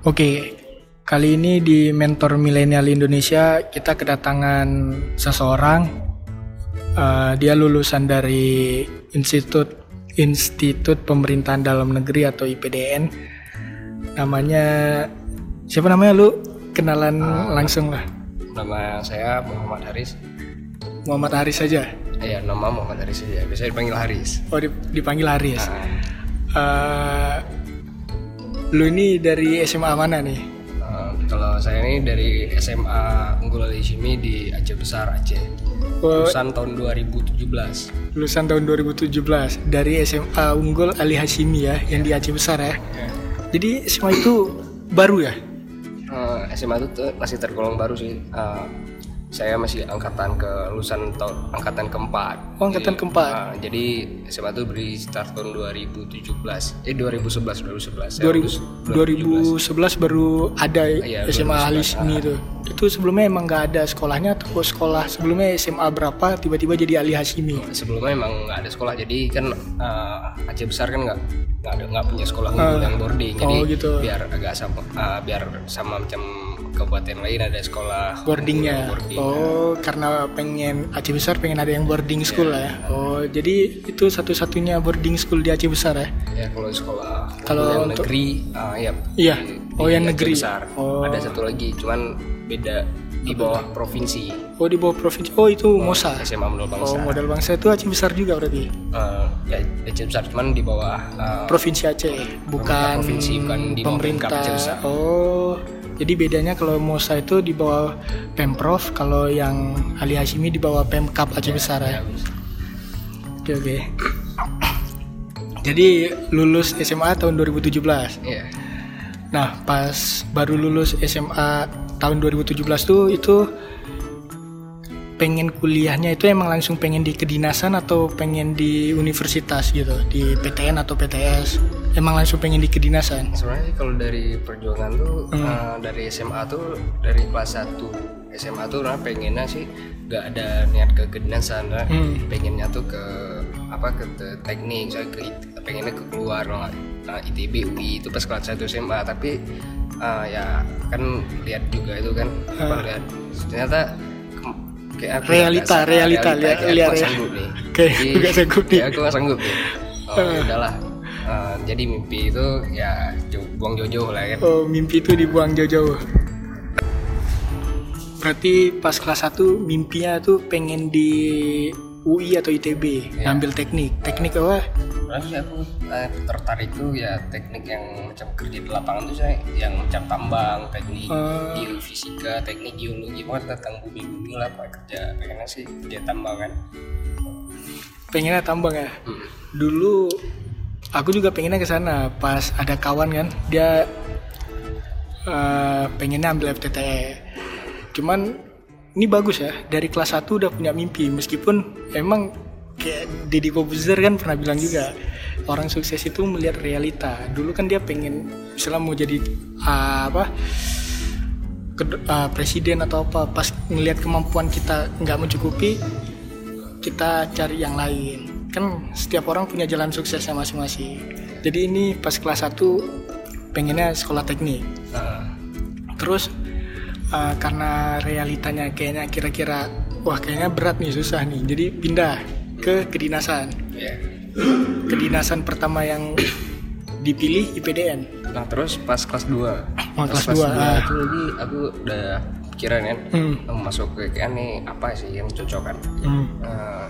Oke, kali ini di Mentor Milenial Indonesia kita kedatangan seseorang. Uh, dia lulusan dari Institut Institut Pemerintahan Dalam Negeri atau IPDN. Namanya siapa namanya lu? Kenalan uh, langsung lah. Nama saya Muhammad Haris. Muhammad Haris saja. Iya, nama Muhammad Haris saja. Biasa dipanggil Haris. Oh, dipanggil Haris. Uh. Uh, Lu ini dari SMA mana nih? Uh, kalau saya ini dari SMA Unggul Ali Hashimi di Aceh Besar Aceh. Oh, lulusan tahun 2017. Lulusan tahun 2017 dari SMA Unggul Ali Hashimi ya, yeah. yang di Aceh Besar ya. Yeah. Jadi SMA itu baru ya? Uh, SMA itu masih tergolong baru sih. Uh, saya masih angkatan ke lulusan tahun angkatan keempat. Oh, angkatan jadi, keempat. Uh, jadi SMA itu beri start tahun 2017. Eh 2011 2011. 2000, 2011 baru ada ya, SMA Alismi itu. Itu sebelumnya emang nggak ada sekolahnya atau sekolah sebelumnya SMA berapa tiba-tiba jadi Ali Hasimi? Sebelumnya emang nggak ada sekolah. Jadi kan uh, Aceh besar kan nggak nggak ada nggak punya sekolah uh, yang boarding. Jadi oh, gitu. biar agak sama uh, biar sama macam kabupaten lain ada sekolah boardingnya boarding. oh karena pengen Aceh besar pengen ada yang boarding school yeah. ya oh jadi itu satu-satunya boarding school di Aceh besar ya ya kalau sekolah kalau yang untuk... negeri uh, ya iya oh yang negeri besar oh. ada satu lagi cuman beda di bawah provinsi. Oh di bawah provinsi. Oh itu oh, MOSA. SMA Modal Bangsa. Oh modal bangsa itu Aceh besar juga berarti. Uh, ya Aceh besar cuman di bawah uh, provinsi Aceh, bukan provinsi bukan di pemerintah. Aceh besar. Oh jadi bedanya kalau Mosa itu di bawah Pemprov, kalau yang Ali Hashimi di bawah Pemkap Aceh Besar ya. Oke oke. Jadi lulus SMA tahun 2017. Iya. Nah pas baru lulus SMA tahun 2017 tuh itu pengen kuliahnya itu emang langsung pengen di kedinasan atau pengen di universitas gitu di PTN atau PTS emang langsung pengen di kedinasan sebenarnya kalau dari perjuangan tuh hmm. uh, dari SMA tuh dari kelas 1 SMA tuh orang pengennya sih gak ada niat ke kedinasan lah hmm. pengennya tuh ke apa ke, ke teknik saya ke pengennya ke keluar lah uh, ITB UI itu pas kelas 1 SMA tapi uh, ya kan lihat juga itu kan uh. lihat ternyata kayak aku realita realita, realita lihat lihat ya. sanggup nih. Kayak aku gak sanggup nih. aku gak sanggup nih. Oh uh. udahlah. Uh, jadi mimpi itu ya buang jauh-jauh lah kan oh mimpi itu dibuang jauh-jauh. Berarti pas kelas 1 mimpinya tuh pengen di UI atau ITB ya. ambil teknik teknik apa Terus aku eh, tertarik tuh ya teknik yang macam kerja di lapangan tuh saya yang macam tambang, teknik uh. geofisika, teknik geologi, pokoknya tentang bumi-bumi lah pak kerja pengennya sih kerja tambang kan. Pengennya tambang ya. Hmm. Dulu aku juga pengennya ke sana pas ada kawan kan dia uh, pengennya ambil FTTE. Cuman ini bagus ya dari kelas 1 udah punya mimpi meskipun emang kayak Deddy Kobuzer kan pernah bilang juga orang sukses itu melihat realita. Dulu kan dia pengen misalnya mau jadi uh, apa ke, uh, presiden atau apa pas ngelihat kemampuan kita nggak mencukupi kita cari yang lain. Kan setiap orang punya jalan suksesnya masing-masing. Jadi ini pas kelas 1 pengennya sekolah teknik. Uh. terus uh, karena realitanya kayaknya kira-kira wah kayaknya berat nih susah nih jadi pindah ke kedinasan. Yeah. Kedinasan pertama yang dipilih IPDN. Nah terus pas kelas 2 oh, kelas, kelas 2 ah. itu lagi aku udah pikiran kan hmm. masuk ke kayak nih apa sih yang cocok kan hmm. uh,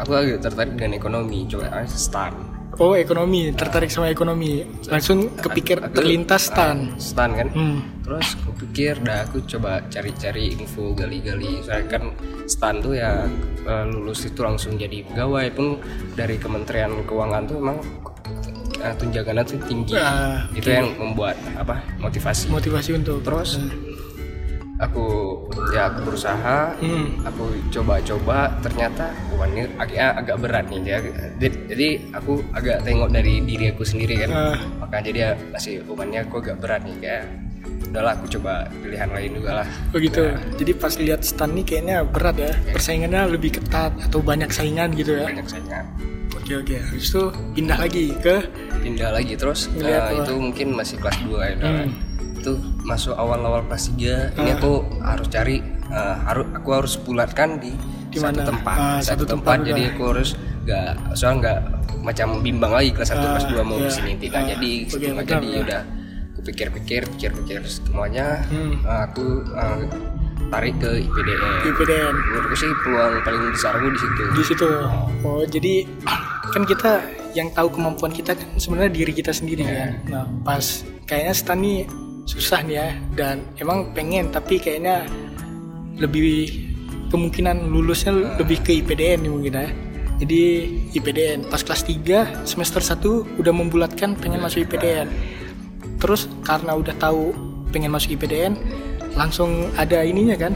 aku agak tertarik dengan ekonomi coba ah, stan Oh ekonomi, tertarik sama ekonomi. Langsung kepikir aku, terlintas stan. Stan kan. Hmm. Terus aku pikir, dah aku coba cari-cari info gali-gali. Saya kan stan tuh ya uh, lulus itu langsung jadi pegawai pun dari Kementerian Keuangan tuh emang uh, tunjangannya tuh tinggi. Itu yang membuat apa motivasi. Motivasi untuk terus. Uh aku ya aku berusaha. Hmm. aku coba-coba. Ternyata wah ini agak agak berat nih ya jadi aku agak tengok dari diri aku sendiri kan. Uh. maka jadi ya masih umannya aku agak berat nih kayak udahlah aku coba pilihan lain juga lah. Begitu. Oh, nah. jadi pas lihat stand nih kayaknya berat ya. Okay. persaingannya lebih ketat atau banyak saingan gitu ya? Banyak saingan. Oke oke. Habis itu pindah lagi ke? Pindah lagi terus. Uh, itu mungkin masih kelas 2 ya hmm itu masuk awal-awal kelas 3 ini aku harus cari uh, harus aku harus bulatkan di, Di satu mana? tempat. Ah, satu, satu tempat, tempat. jadi aku harus nggak soalnya nggak macam bimbang lagi kelas 1 kelas 2 mau iya. di sini tidak. Ah, jadi oke, cuma jadi betul. udah aku pikir-pikir pikir-pikir semuanya Hmm. uh, aku uh, tarik ke IPDN IPDN menurutku sih peluang paling besar aku di situ. Di situ. Oh jadi kan kita yang tahu kemampuan kita kan sebenarnya diri kita sendiri kan. Nah pas kayaknya Stan nih susah nih ya. Dan emang pengen tapi kayaknya lebih kemungkinan lulusnya lebih ke IPDN nih mungkin ya. Jadi IPDN pas kelas 3 semester 1 udah membulatkan pengen masuk IPDN terus karena udah tahu pengen masuk IPDN langsung ada ininya kan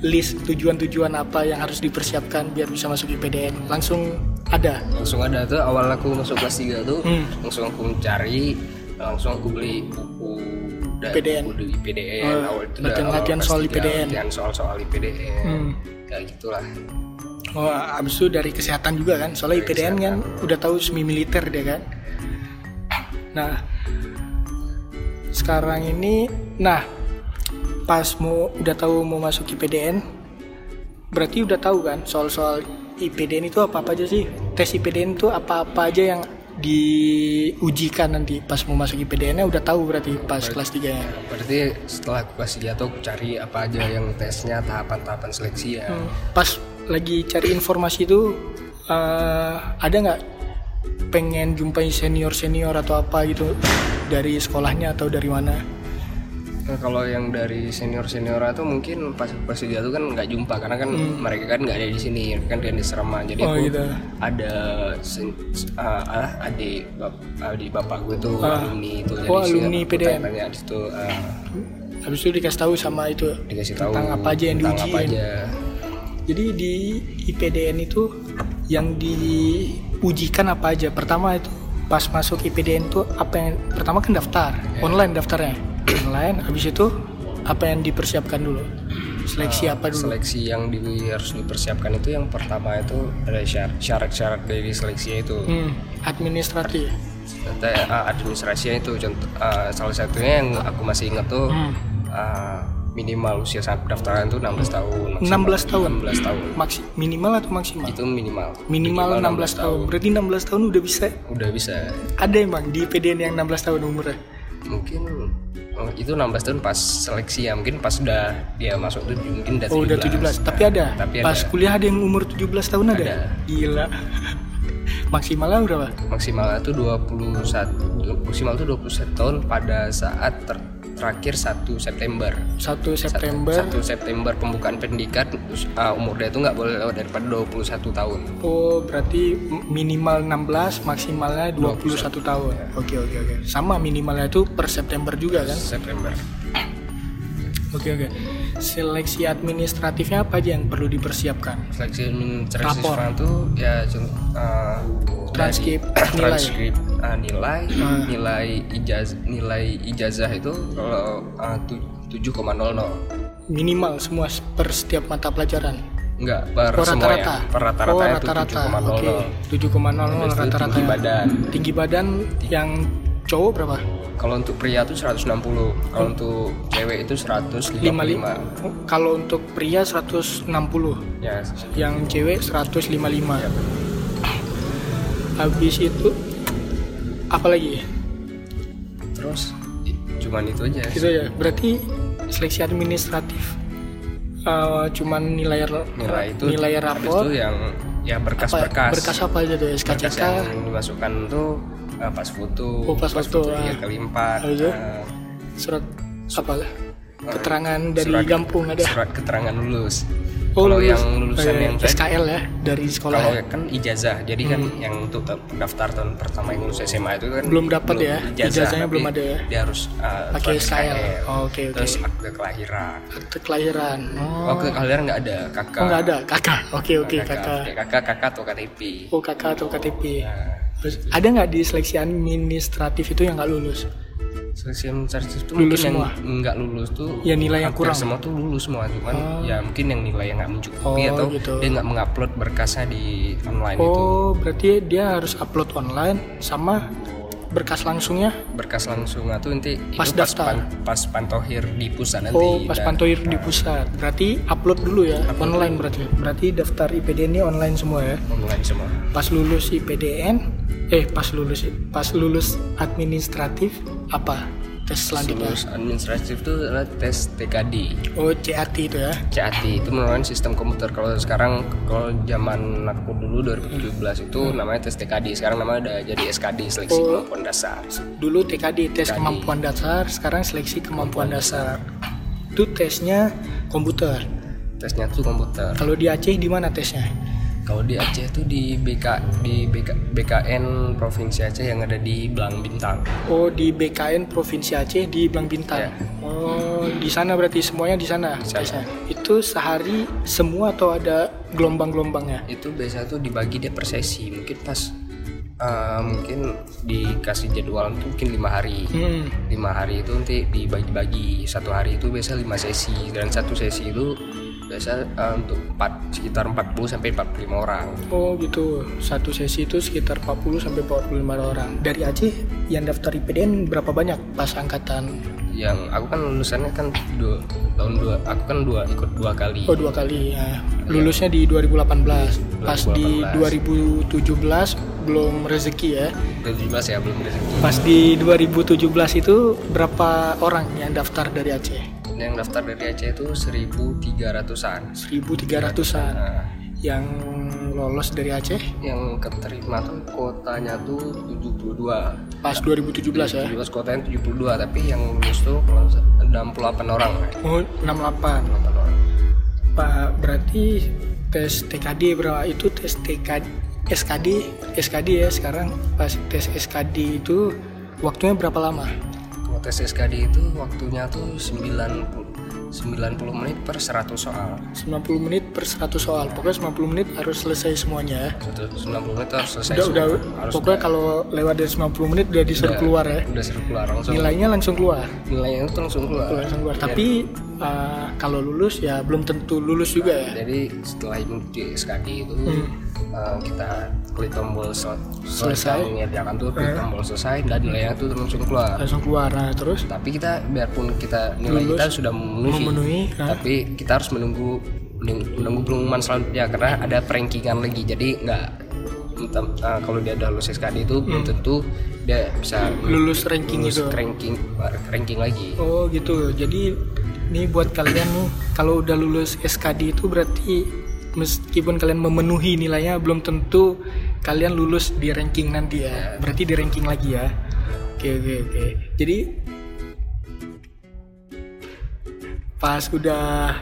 list tujuan-tujuan apa yang harus dipersiapkan biar bisa masuk IPDN langsung ada. Langsung ada. Tuh awal aku masuk kelas 3 tuh Hmm. langsung aku mencari langsung aku beli buku IPDN. di IPDN Oh, awal itu latihan- awal latihan soal IPDN. latihan soal-soal IPDN Hmm. kayak gitulah. Oh abis itu dari kesehatan juga kan? Soalnya Dari IPDN kan udah tahu semi militer dia kan? Nah sekarang ini nah pas mau udah tahu mau masuk IPDN berarti udah tahu kan soal-soal IPDN itu apa-apa aja sih? Tes IPDN itu apa-apa aja yang diujikan nanti pas mau masuk IPDN nya udah tahu berarti pas kelas 3 ya? berarti setelah aku kelas 3 tuh aku cari apa aja yang tesnya tahapan-tahapan seleksi ya. Pas lagi cari informasi itu eh, ada nggak pengen jumpai senior senior atau apa gitu dari sekolahnya atau dari mana Nah, kalau yang dari senior senior itu mungkin pas 3 tuh kan nggak jumpa karena kan mereka kan nggak ada di sini kan kan di Serema jadi Hmm. Oh, aku gitu. ada sen, ah, ah, adik bap, adik bapak gue tuh Ah. alumni itu Oh, sih alumni aku PDN. tanya-tanya di situ ah, habis itu dikasih tahu sama itu dikasih tahu tentang apa aja yang diujiin apa aja jadi di IPDN itu yang diujikan apa aja pertama itu pas masuk IPDN itu apa yang pertama kan daftar online daftarnya online habis itu apa yang dipersiapkan dulu? Seleksi apa dulu? seleksi yang di, harus dipersiapkan itu yang pertama itu ada syarat- syarat-syarat dari seleksinya itu. Hmm, administratif ah, administrasinya itu contoh ah, salah satunya yang aku masih ingat tuh Hmm. ah, minimal usia saat pendaftaran tuh 16 tahun 16 tahun? 16 tahun. Maksi, minimal atau maksimal? Itu minimal. Minimal 16 tahun. berarti 16 tahun udah bisa? Udah bisa. Ada emang di IPDN yang 16 tahun umurnya? Mungkin itu 16 tahun pas seleksi ya mungkin pas udah dia masuk tuh mungkin udah 17 Oh udah 17 Tapi ada tapi Pas ada. kuliah ada yang umur 17 tahun ada, Ada. Gila Maksimalnya berapa? maksimal itu 21 maksimal itu 21 tahun pada saat ter- terakhir 1 September. 1 September. 1 September pembukaan pendidikan ah, umur dia itu nggak boleh lewat daripada 21 tahun. Oh berarti minimal 16 Maksimalnya 21 tahun. Oke oke oke. Sama minimalnya itu per September juga kan? September Oke oke. Seleksi administratifnya apa aja yang perlu dipersiapkan? seleksi administrasi Rapor. tuh ya uh, Transkrip, dari- nilai. transkrip uh, nilai Ah. nilai ijazah nilai ijazah itu kalau uh, tu- 7,00 Minimal semua per setiap mata pelajaran? Enggak per Oh semua ya. rata-rata. Per rata-rata Oh itu rata-rata. 7,00 Oke 7,00 Habis itu rata-rata. tinggi badan. Tinggi badan yang cowok berapa? kalau untuk pria itu 160 kalau untuk cewek itu 155 55 Kalau untuk pria 160 ya. Yang cewek 155 ya. Habis itu Apa lagi? terus cuman itu aja. Gitu ya Berarti seleksi administratif eh, Cuman nilai nilai itu nilai rapor itu yang ya apa, berkas-berkas. Berkas apa aja tuh berkas SKCK? yang dimasukkan tuh uh, pas foto Oh, pas foto, tiga ah. kali empat Habis itu? uh, surat apa keterangan dari surat- Gampung ada surat keterangan lulus Oh, kalau lulus. yang lulusan Oh, iya. yang SKL ya dari sekolah kalau ya? kan ijazah jadi kan yang untuk pendaftar tahun pertama yang lulus SMA itu kan Belum dapat ya? Ijazahnya tapi belum ada ya? dia harus uh, Pakai surat SKL. Oh, oke, oke. terus akte kelahiran akte kelahiran oh, oh akte kelahiran nggak ada kakak oh nggak ada kakak oke oke kakak kakak kakak kakak atau KTP oh kakak atau KTP Nah, Terus, ada nggak di seleksi administratif itu yang nggak lulus seleksi administratif itu Lulus mungkin semua? yang nggak lulus tuh Ya, nilai yang kurang. semua tuh lulus semua cuman ya mungkin yang nilai yang nggak mencukupi Oh, atau gitu. dia nggak mengupload berkasnya di online itu oh berarti dia harus upload online sama berkas langsungnya? Berkas langsung itu nanti Pas itu daftar. pan- pas pantohir di pusat nanti oh pas Nah, pantoir di pusat. Berarti upload dulu ya? Online berarti? Berarti daftar IPDN ini online semua ya? Online semua. Pas lulus IPDN eh pas lulus pas lulus administratif apa tes selanjutnya. Lulus administratif itu adalah tes TKD oh CAT itu ya? CAT itu merupakan sistem komputer. Kalau sekarang kalau zaman aku dulu 2017 itu namanya tes TKD sekarang namanya udah jadi SKD seleksi Oh. kemampuan dasar. Dulu TKD tes TKD. kemampuan dasar sekarang seleksi kemampuan dasar. Itu tesnya komputer? Tesnya tuh komputer. Kalau di Aceh di mana tesnya kalau di Aceh itu di BK di BK, BKN Provinsi Aceh yang ada di Belang Bintang. Oh di BKN Provinsi Aceh di Blang Bintang? Ya. oh di sana berarti semuanya di sana. Di sana. itu sehari semua atau ada gelombang-gelombangnya? Itu biasa tuh dibagi dia per sesi. Mungkin pas eh, mungkin dikasih jadwal tuh mungkin lima hari. Hmm. lima hari itu nanti dibagi-bagi. Satu hari itu biasa lima sesi. Dan satu sesi itu biasa eh, untuk empat sekitar 40 sampai 45 orang Oh gitu, satu sesi itu sekitar 40 sampai 45 orang. Dari Aceh yang daftar IPDN berapa banyak pas angkatan? yang aku kan lulusannya kan dua tahun dua aku kan dua ikut dua kali Oh dua kali ya. Lulusnya di 2018. Pas di 2017 belum rezeki ya. 2017 ya belum rezeki Pas di 2017 itu berapa orang yang daftar dari Aceh? Yang daftar dari Aceh itu 1300-an 1300-an. nah, Yang lolos dari Aceh yang keterima tuh kotanya tuh 72 pas 2017 ya. 17 kotanya 72 tapi yang lulus tuh kalau nggak salah 68 orang Oh 68. 68 orang Pak berarti tes TKD berapa itu tes TKD SKD SKD ya sekarang pas tes SKD itu waktunya berapa lama? Tes SKD itu waktunya tuh 90 90 menit per 100 soal 90 menit per 100 soal. Pokoknya 90 menit harus selesai semuanya ya. Satu- 90 menit harus selesai Udah semua. udah harus pokoknya kalau lewat dari 90 menit udah disuruh udah- keluar ya. udah suruh keluar langsung Nilainya langsung keluar. nilainya itu langsung keluar Langsung keluar. Iya. Tapi uh, kalau lulus ya belum tentu lulus juga ya. jadi setelah mengikuti SKD itu Hmm. eh, kita klik tombol sel- Selesai. selesai mengerjakan tuh klik Eh. tombol selesai dan nilainya tuh langsung keluar Langsung keluar. Nah, terus tapi kita biarpun kita nilai Lulus, kita sudah memenuhi, memenuhi, ah. tapi kita harus menunggu menunggu pengumuman selanjutnya karena ada perankingan lagi jadi nggak eh, kalau dia udah lulus SKD itu belum tentu dia bisa Hmm. lulus ranking lulus itu. ranking ranking lagi Oh gitu. Jadi nih buat kalian nih kalau udah lulus SKD itu berarti meskipun kalian memenuhi nilainya belum tentu kalian lulus di ranking nanti ya. Berarti di ranking lagi ya. Oke oke oke. Jadi pas udah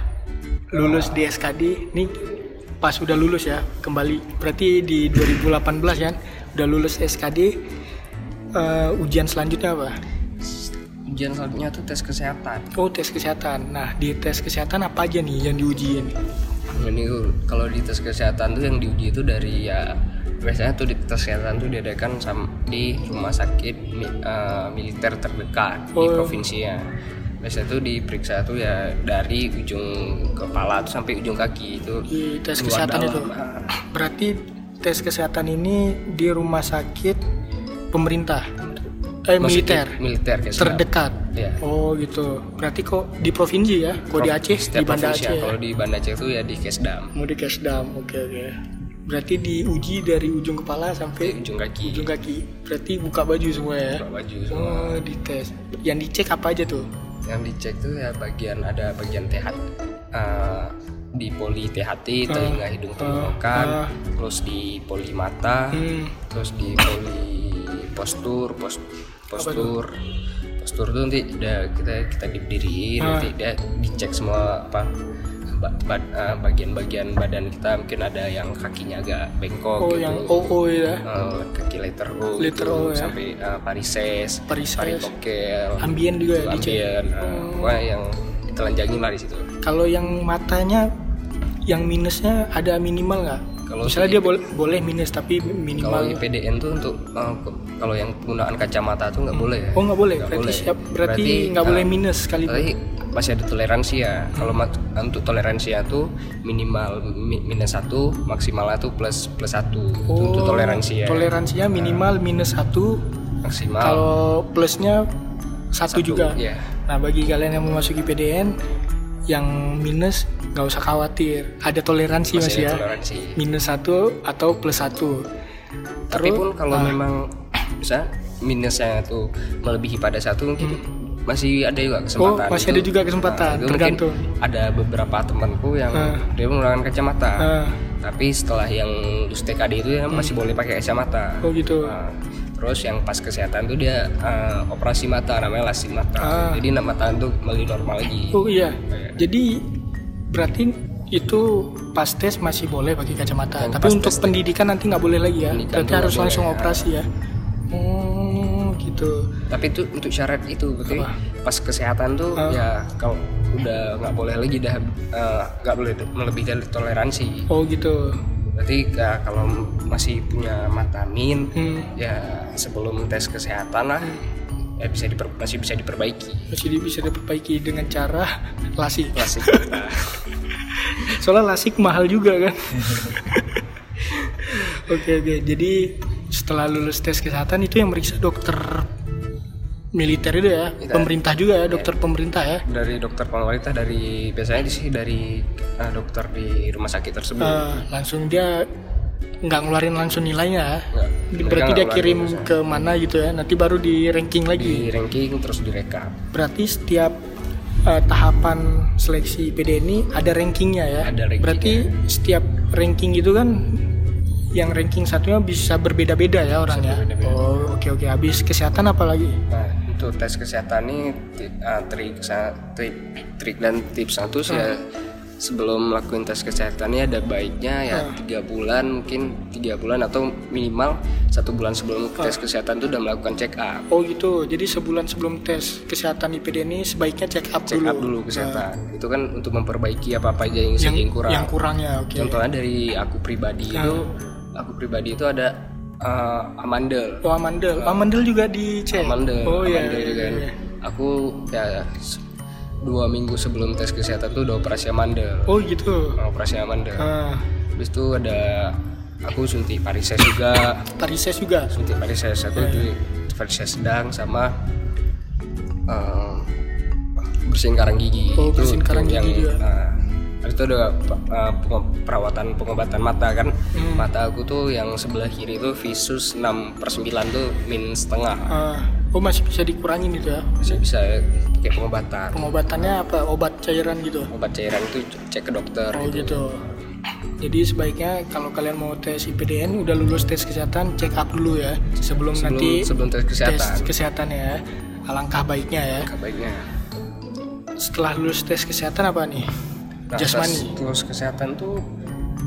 lulus di SKD nih pas udah lulus ya kembali berarti di 2018 kan udah lulus SKD eh, ujian selanjutnya apa? ujian selanjutnya tuh tes kesehatan Oh tes kesehatan. Nah di tes kesehatan apa aja nih yang diujiin? Ini kalau di tes kesehatan tuh yang diuji itu dari ya biasanya tuh di tes kesehatan tuh diadakan sam- di rumah sakit mi- eh, militer terdekat di Oh. provinsinya biasanya tuh diperiksa tuh ya dari ujung kepala tuh sampai ujung kaki itu Di tes kesehatan dalam. itu. Berarti tes kesehatan ini di rumah sakit pemerintah, eh militer militer kayak terdekat. ya Oh gitu. Berarti kok di provinsi ya? Kok di Aceh, di Banda provinsi Aceh ya. ya? kalau di Banda Aceh tuh ya di Kesdam Mau di Kesdam. Oke oke. Berarti diuji dari ujung kepala sampai ujung kaki ujung kaki. Berarti buka baju semua ya? buka baju semua Oh dites. Yang dicek apa aja tuh? yang dicek tuh ya bagian ada bagian THT eh, di poli THT telinga hidung tenggorokan ah. terus di poli mata Hmm. terus di poli postur pos, postur postur tuh nanti udah kita kita diberdiriin Ah. nanti dia dicek semua apa eh, bagian-bagian badan kita mungkin ada yang kakinya agak bengkok Oh gitu yang OO ya? Eh, kaki letter O Letter gitu, O ya. sampai varises Varises. varikokel Ambien juga ya ambien uh, pokoknya yang ditelanjangin lah di situ Kalau yang matanya yang minusnya ada minimal nggak? Kalau Misalnya dia boleh boleh minus tapi kalau minimal. IPDN tuh untuk uh, kalau yang penggunaan kacamata tuh nggak boleh ya Oh nggak boleh. Berarti boleh. siap berarti nggak uh, boleh minus sekali. tapi masih ada toleransi ya kalau mat- untuk toleransi tuh minimal mi- minus satu maksimalnya tuh plus plus satu itu untuk toleransi ya Oh, Toleransinya minimal minus satu maksimal Kalau plusnya satu, juga. ya Nah bagi kalian yang memasuki PDN yang minus nggak usah khawatir, ada toleransi mas masih ya. toleransi Minus satu atau plus satu. tapi pun kalau ah. memang bisa minusnya tuh melebihi pada satu mungkin masih ada juga kesempatan Hmm. Oh, masih Itu- ada juga kesempatan, nah, itu tergantung. ada beberapa temanku yang Ah. dia menggunakan kacamata Ah, tapi setelah yang lulus TKD itu ya masih boleh pakai kacamata oh gitu. Nah, terus yang pas kesehatan tuh dia eh, operasi mata namanya lasik mata Ah. jadi nak mata tuh kembali normal lagi Oh iya. Iya. Jadi berarti itu pas tes masih boleh pakai kacamata. Dan Tapi untuk pendidikan nanti nggak boleh lagi ya. Pendidikan Berarti tuh harus langsung ya. operasi ya. Oh gitu. tapi itu untuk syarat itu berarti Apa? pas kesehatan tuh Ah. ya kalau udah nggak boleh lagi dah eh, nggak boleh melebihi dari toleransi Oh gitu. Berarti ya, kalau masih punya mata min Hmm. ya sebelum tes kesehatan lah ya bisa diper- masih bisa diperbaiki Masih bisa diperbaiki dengan cara lasik. klasik Soalnya lasik mahal juga kan. oke oke. Jadi setelah lulus tes kesehatan itu yang meriksa dokter militer itu ya, Iya. pemerintah juga ya, dokter pemerintah ya. dari dokter pemerintah dari biasanya sih dari eh, dokter di rumah sakit tersebut Eh, langsung dia nggak ngeluarin langsung nilainya ya. Nggak. Berarti dia kirim ngeluarin ke mana gitu ya, nanti baru di ranking lagi. di ranking terus direkap Berarti setiap eh, tahapan seleksi PD ini ada rankingnya ya. Ada rankingnya. Berarti setiap ranking itu kan yang ranking satunya bisa berbeda-beda ya orangnya. berbeda-beda. Oh oke oke. Habis kesehatan apa lagi? Nah, untuk tes kesehatan ini ti- uh, trik, trik, trik dan tips satu sih ya sebelum melakukan tes kesehatan ini ada baiknya ya tiga bulan mungkin tiga bulan atau minimal satu bulan sebelum tes kesehatan itu udah melakukan check up Oh gitu. Jadi sebulan sebelum tes kesehatan IPD ini sebaiknya check up check dulu. up dulu kesehatan itu kan untuk memperbaiki apa apa aja yang, Yang, yang kurang yang kurang ya. Oke. contohnya dari aku pribadi itu aku pribadi itu ada uh, amandel Oh amandel, amandel juga dicek. amandel Oh iya. amandel iya, juga iya. aku ya dua minggu sebelum tes kesehatan tuh udah operasi amandel Oh gitu. operasi amandel Ah, habis itu ada aku suntik varises juga varises juga. suntik varises aku di varises sedang sama eh, bersihin karang gigi Oh, bersihin karang yang, gigi juga. nah, habis itu ada pengo- perawatan pengobatan mata kan Hmm. mata aku tuh yang sebelah kiri itu visus 6 per 9 tuh min setengah Ah, oh masih bisa dikurangin gitu ya. masih bisa pakai pengobatan Pengobatannya apa? Obat cairan gitu. obat cairan itu cek ke dokter Oh gitu. Jadi sebaiknya kalau kalian mau tes IPDN udah lulus tes kesehatan check up dulu ya sebelum, sebelum nanti sebelum tes kesehatan tes kesehatan ya. Alangkah baiknya ya. Alangkah baiknya Setelah lulus tes kesehatan apa nih? Nah, Jasmani. terus kesehatan tuh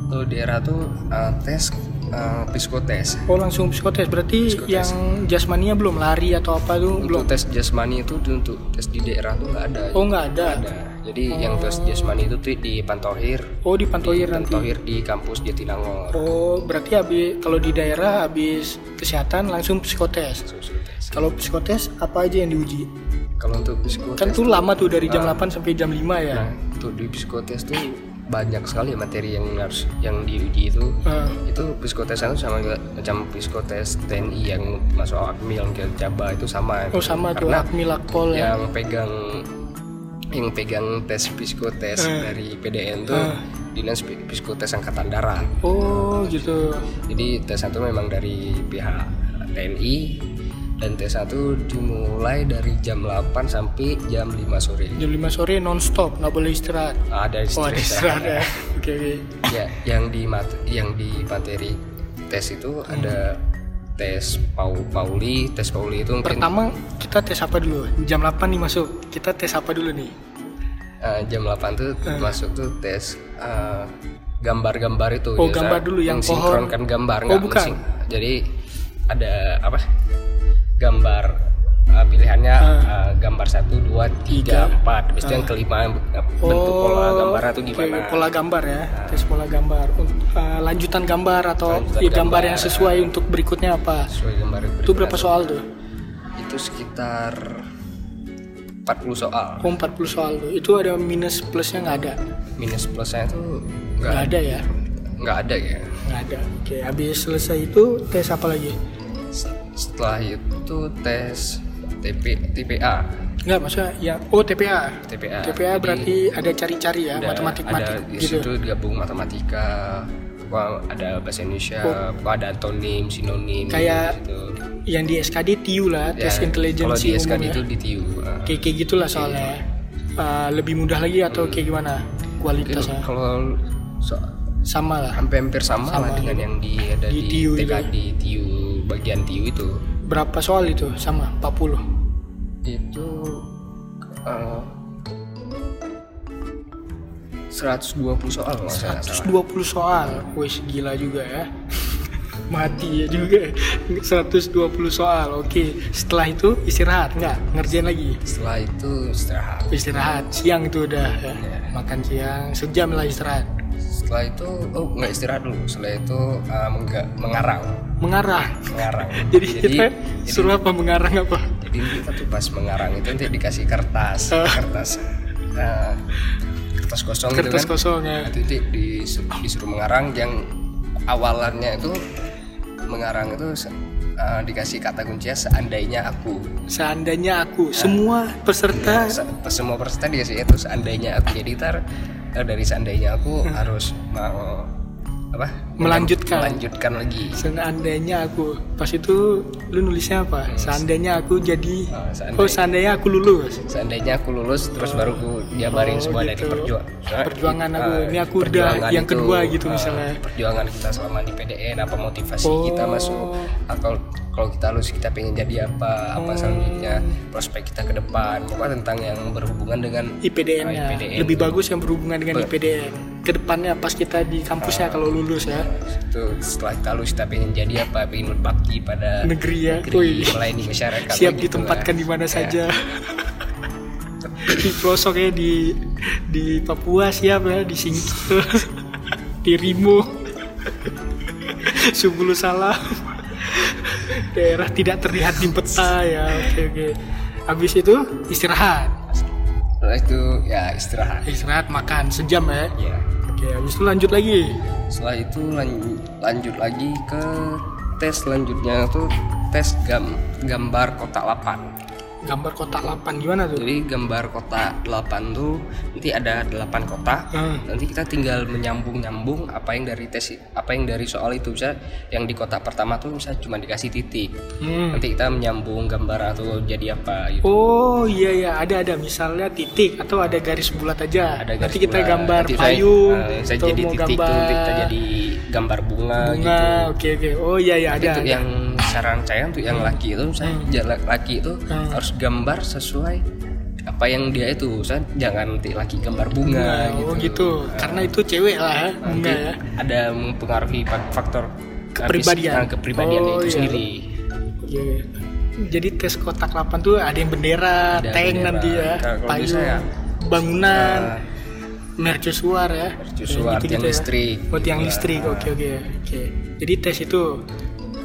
tuh di era tuh uh, tes uh, psikotes Oh langsung psikotes berarti Psikotes. yang jasmaninya belum lari atau apa tuh belum? untuk tes jasmani itu untuk tes di daerah tuh nggak ada Oh nggak ada. ada jadi yang tes jasmani itu tuh di Pantohir Oh di Pantohir nanti. Pantohir di kampus Jatinangor Oh berarti habis kalau di daerah habis kesehatan langsung psikotes. Terus tes. Kalau psikotes apa aja yang diuji? Kalau untuk psikotes Kan tuh lama tuh dari Ah. jam 8 sampai jam 5 ya. nah untuk di psikotes tuh banyak sekali materi yang harus yang diuji itu Ah. itu psikotesan itu sama macam psikotes TNI yang masuk akmil ke Jaba itu sama Oh sama tuh karena Akmil Akpol ya. yang pegang yang pegang tes psikotes Eh. dari PDN tuh Eh. dinas psikotes angkatan darat Oh gitu. jadi tes satu memang dari pihak TNI dan tes satu dimulai dari jam 8 sampai jam 5 sore Jam 5 sore non stop nggak boleh istirahat. ada Oh ada istirahat ya. Oke oke. ya yang di yang di materi tes itu ada tes Pau Pauli tes Pauli itu mungkin Pertama kita tes apa dulu? Jam 8 nih masuk. Kita tes apa dulu nih? eh, jam 8 tuh Hmm. masuk tuh tes eh, gambar-gambar itu Oh, gambar dulu yang mensinkronkan gambar Oh, bukan. jadi ada apa gambar eh, pilihannya eh, gambar satu dua tiga empat habis itu yang kelima bentuk pola gambarnya tuh oke, gimana Pola gambar ya. Tes pola gambar. Untuk eh, lanjutan gambar atau Lanjutan ya, gambar, gambar. yang sesuai untuk berikutnya apa? sesuai gambar yang Itu berapa soal tuh? itu sekitar 40 soal Oh 40 soal tuh. Itu ada minus plusnya nggak ada? minus plusnya itu Nggak ada ya? nggak ada ya Nggak ada. Oke, habis selesai itu tes apa lagi? Setelah itu tes TP TPA Enggak, maksudnya yang oh TPA. TPA TPA Jadi, berarti ada cari-cari ya, matematik-matik ada di gitu. situ gabung matematika ada bahasa Indonesia wah, ada antonim sinonim Oh. Kayak gitu. Yang di SKD TIU lah, Ya, tes kalau intelijensi di umum SKD ya. itu di TIU ah. Kayak kayak gitulah soalnya. Uh, lebih mudah lagi atau kayak gimana kualitasnya? kalau so- Sama lah. hampir-hampir sama, Sama, lah dengan gitu. yang di ada Di di, TIU TK juga. di TIU bagian TIU itu Berapa soal itu? Sama 40. itu eh, 120 soal kalau saya nggak salah. 120 soal. Wih, gila juga ya. Mati ya juga. 120 soal. Oke, setelah itu istirahat enggak? Ngerjain lagi. Setelah itu istirahat. Istirahat siang itu udah ya. Ya. Makan siang, sejam lah istirahat. Setelah itu oh nggak istirahat dulu. Setelah itu eh, mengga- mengarang, Mengarang. mengarang. Jadi, kita suruh apa mengarang apa? jadi kita tuh pas mengarang itu nanti dikasih kertas, Ah. kertas, eh, kertas kosong gitu Kertas kan. kosong ya. Nah, itu nanti dis- disuruh mengarang yang awalannya itu mengarang itu eh, dikasih kata kuncinya seandainya aku Seandainya aku, semua peserta Se- semua peserta dikasih itu seandainya aku jadi ntar eh, dari seandainya aku harus mau apa Melanjutkan. melanjutkan lagi seandainya aku pas itu lu nulisnya apa seandainya aku jadi Ah, seandainya. oh seandainya aku lulus seandainya aku lulus terus baru aku jabarin Oh, semua dari gitu. perjuangan Perjuangan aku. Ini aku udah yang kedua gitu misalnya. perjuangan kita selama di PDN apa motivasi Oh. kita masuk atau kalau kita lulus kita pengen jadi apa apa Oh. selanjutnya prospek kita ke depan pokoknya tentang yang berhubungan dengan IPDN-nya Ah, IPDN. lebih bagus yang berhubungan dengan IPDN ke depannya pas kita di kampusnya kalau lulus ya. Itu setelah kita lulus kita pengen jadi apa? Pengen berbakti pada negeri ya? negeri melayani masyarakat siap begitu ditempatkan lah. di mana Ya. saja. Di pelosok ya di di Papua siap ya di Singkil. Di Rimo. Subulu Salam daerah tidak terlihat di peta ya. Oke oke. Habis itu istirahat. Setelah itu ya istirahat. Istirahat makan sejam ya. Ya oke habis itu lanjut lagi. Setelah itu lan- lanjut lagi ke tes selanjutnya tuh tes gam gambar kotak 8 gambar kotak 8 gimana tuh jadi gambar kotak 8 tuh nanti ada 8 kotak Hmm. nanti kita tinggal menyambung nyambung apa yang dari tes apa yang dari soal itu bisa yang di kotak pertama tuh bisa cuma dikasih titik Hmm. nanti kita menyambung gambar atau jadi apa gitu Oh iya ya ada ada misalnya titik atau ada garis bulat aja. ada garis Nanti kita bulat. gambar Nanti saya- payung eh, saya atau jadi mau titik gambar tuh nanti kita jadi gambar bunga, bunga. gitu Oke oke. Oh iya ya ada. untuk yang saran saya untuk yang laki itu saya ja- laki itu Hmm. harus gambar sesuai apa yang dia itu saya jangan nanti laki gambar bunga Bunga, oh gitu. Karena itu cewek lah ya, bunga ya. ada mempengaruhi fak- faktor Kepribadian. nah, kepribadian Oh, itu iya. sendiri Oke. Jadi tes kotak 8 tuh ada yang bendera, Ada tank bendera. nanti ya, payung, saya, bangunan, Nah, mercusuar ya. mercusuar, Kayak tiang ya. listrik, Oh tiang gitu. listrik. Oke oke oke. Jadi tes itu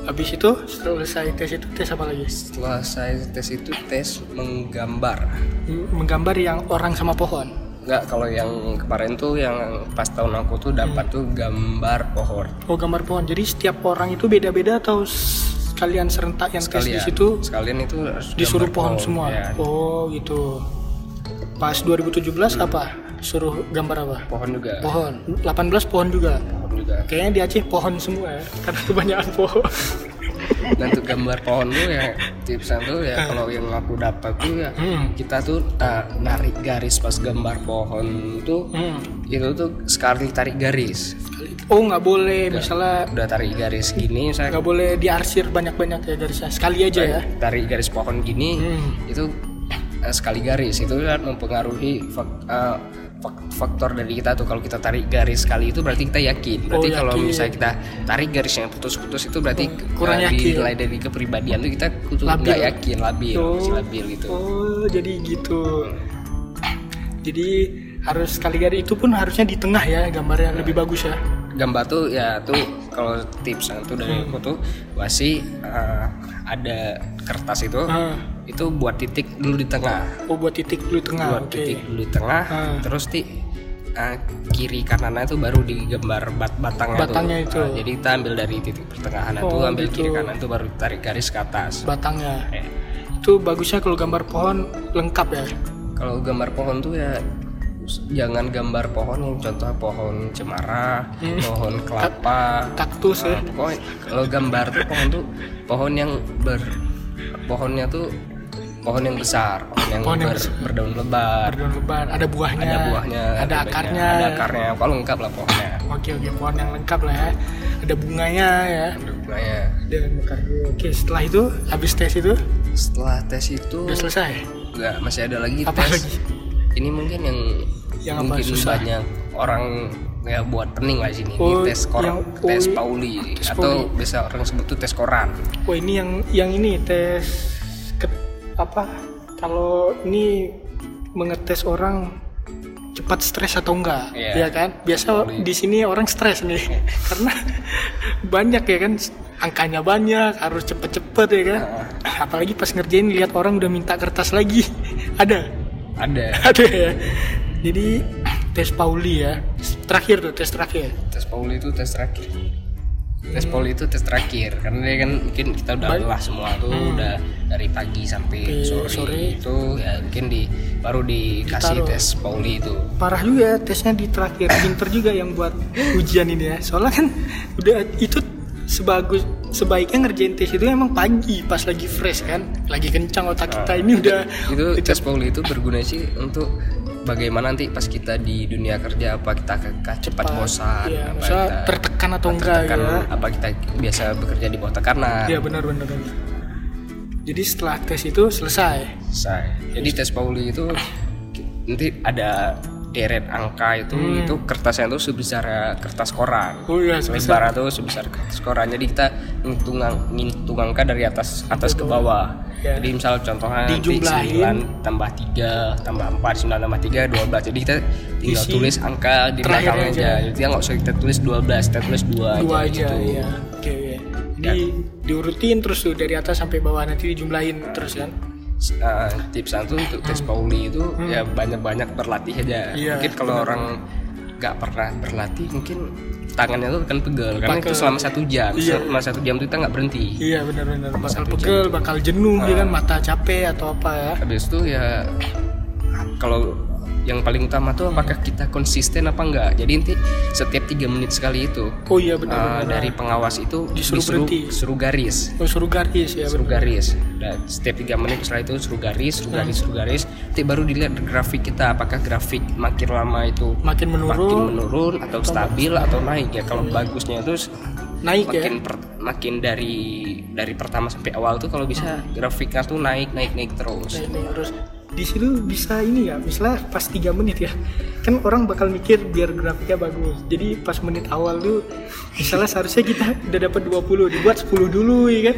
habis itu selesai tes itu tes apa lagi? setelah saya tes itu tes menggambar Menggambar yang orang sama pohon. Enggak, kalau yang kemarin tuh yang pas tahun aku tuh dapat tuh gambar pohon. Oh gambar pohon. Jadi setiap orang itu beda-beda atau sekalian serentak yang tes di Sekalian, situ sekalian itu disuruh gambar pohon semua. Ya, Oh gitu. Pas 2017 apa? Suruh gambar apa? pohon juga. Pohon. 18 pohon juga. Pohon juga. Kayaknya di Aceh pohon semua ya, karena kebanyakan pohon. Dan untuk gambar pohon tuh ya tipsnya tuh ya kalau yang aku dapat tuh ya Hmm. kita tuh uh, narik garis pas gambar pohon tuh Hmm. itu tuh sekali tarik garis. Oh nggak boleh, misalnya Udah tarik garis gini saya nggak boleh diarsir banyak-banyak ya garisnya. Sekali aja ya. tarik garis pohon gini Hmm. itu eh, sekali garis itu kan mempengaruhi fak- fak- faktor dari kita tuh kalau kita tarik garis sekali itu berarti kita yakin berarti Oh, kalau yakin. misalnya kita tarik garis yang putus-putus itu berarti kurang eh, yakin. dinilai dari kepribadian tuh kita nggak yakin labil Oh. masih labil gitu Oh jadi gitu. Jadi harus sekali garis itu pun harusnya di tengah ya gambarnya lebih bagus ya. gambar tuh ya tuh kalau tips itu dari Hmm. aku tuh masih eh, ada kertas itu Ah. itu buat titik dulu di tengah Oh buat titik dulu di tengah. buat Oke. titik dulu di tengah Ah. terus ti uh, kiri kanannya itu baru digambar bat batangnya, Batangnya tuh. itu. Nah, jadi kita ambil dari titik pertengahan itu Oh, ambil gitu. kiri kanan itu baru tarik garis ke atas batangnya Eh, itu bagusnya kalau gambar pohon lengkap ya kalau gambar pohon tuh ya jangan gambar pohon yang contoh pohon cemara Hmm. pohon kelapa. kaktus ya. Nah, kalau gambar tuh pohon tuh pohon yang ber pohonnya tuh pohon yang besar pohon yang, Pohon yang ber- besar. berdaun lebar. Berdaun lebar. Ada buahnya. ada buahnya ada akarnya. ada akarnya. Kalau lengkap lah pohonnya. Oke oke. Pohon yang lengkap lah ya. Ada bunganya ya. Ada bunganya. Dan mekar oke setelah itu habis tes itu? Setelah tes itu udah selesai? Nggak masih ada lagi Apa tes. lagi? Ini mungkin yang, Yang apa, mungkin susah? banyak orang ya buat pening lah di sini Oh, ini tes kor yang- tes oh, Pauli. tes atau Pauli. biasa orang sebut tuh tes koran. Oh ini yang yang ini tes ke, apa? Kalau ini mengetes orang cepat stres atau enggak Iya. ya kan? Biasa Pauli. di sini orang stres nih karena banyak ya kan? Angkanya banyak harus cepet-cepet ya kan? Apalagi pas ngerjain lihat orang udah minta kertas lagi. Ada ada. Ada ya? Jadi tes Pauli ya. Terakhir tuh tes terakhir. Tes Pauli itu tes terakhir. Tes Pauli itu tes terakhir. Karena dia kan mungkin kita udah lelah semua tuh udah dari pagi sampai sore, sore. itu ya mungkin di baru dikasih Ditaruh. tes Pauli itu. Parah juga ya tesnya di terakhir. Pinter juga yang buat ujian ini ya. Soalnya kan udah itu sebagus sebaiknya ngerjain tes itu emang pagi pas lagi fresh kan. Lagi kencang otak kita. Ini udah itu tes Pauli itu berguna sih untuk bagaimana nanti pas kita di dunia kerja apa kita ke- cepat bosan ya, apa kita tertekan atau enggak tertekan, ya. apa kita biasa bekerja di bawah tekanan. Iya benar benar benar. jadi setelah tes itu selesai. Selesai. Jadi tes Pauli itu nanti ada deret angka itu Hmm. itu kertasnya itu sebesar kertas koran. oh iya sebesar Lebar itu sebesar kertas koran. Jadi kita ngitung ngitung angka dari atas atas ke bawah. Ya. Jadi misal contohnya Dijumlahin. 9 tambah 3 tambah 4 9 tambah 3 12. Jadi kita tinggal Isi tulis angka di belakangnya aja. aja. jadi nggak usah kita tulis 12, kita tulis 2 dua aja, aja gitu. ya oke oke jadi diurutin terus tuh dari atas sampai bawah nanti dijumlahin terus kan Uh, tips satu untuk tes Pauli itu ya banyak-banyak berlatih Hmm. aja. Iya, mungkin kalau orang nggak pernah berlatih mungkin tangannya tuh akan pegel karena itu selama satu jam. Iya. Selama satu jam itu kita nggak berhenti. iya benar-benar bakal pegel bakal jenuh ya kan mata capek atau apa ya Habis itu ya kalau yang paling utama tuh apakah kita konsisten apa enggak. Jadi nanti setiap tiga menit sekali itu oh iya uh, benar-benar dari pengawas itu Disuruh berhenti. suruh garis. oh suruh garis ya suruh benar. garis. Dan setiap tiga menit setelah itu suruh garis suruh garis suruh garis. Nanti baru dilihat grafik kita apakah grafik makin lama itu makin makin menurun menurun atau stabil atau naik ya. Kalau bagusnya itu naik ya? makin per- makin dari dari pertama sampai awal tuh kalau bisa grafiknya tuh naik naik naik terus. Naik, naik terus di situ bisa ini ya misalnya pas tiga menit ya kan orang bakal mikir biar grafiknya bagus. Jadi pas menit awal tuh misalnya seharusnya kita udah dapat 20 dibuat 10 dulu ya kan?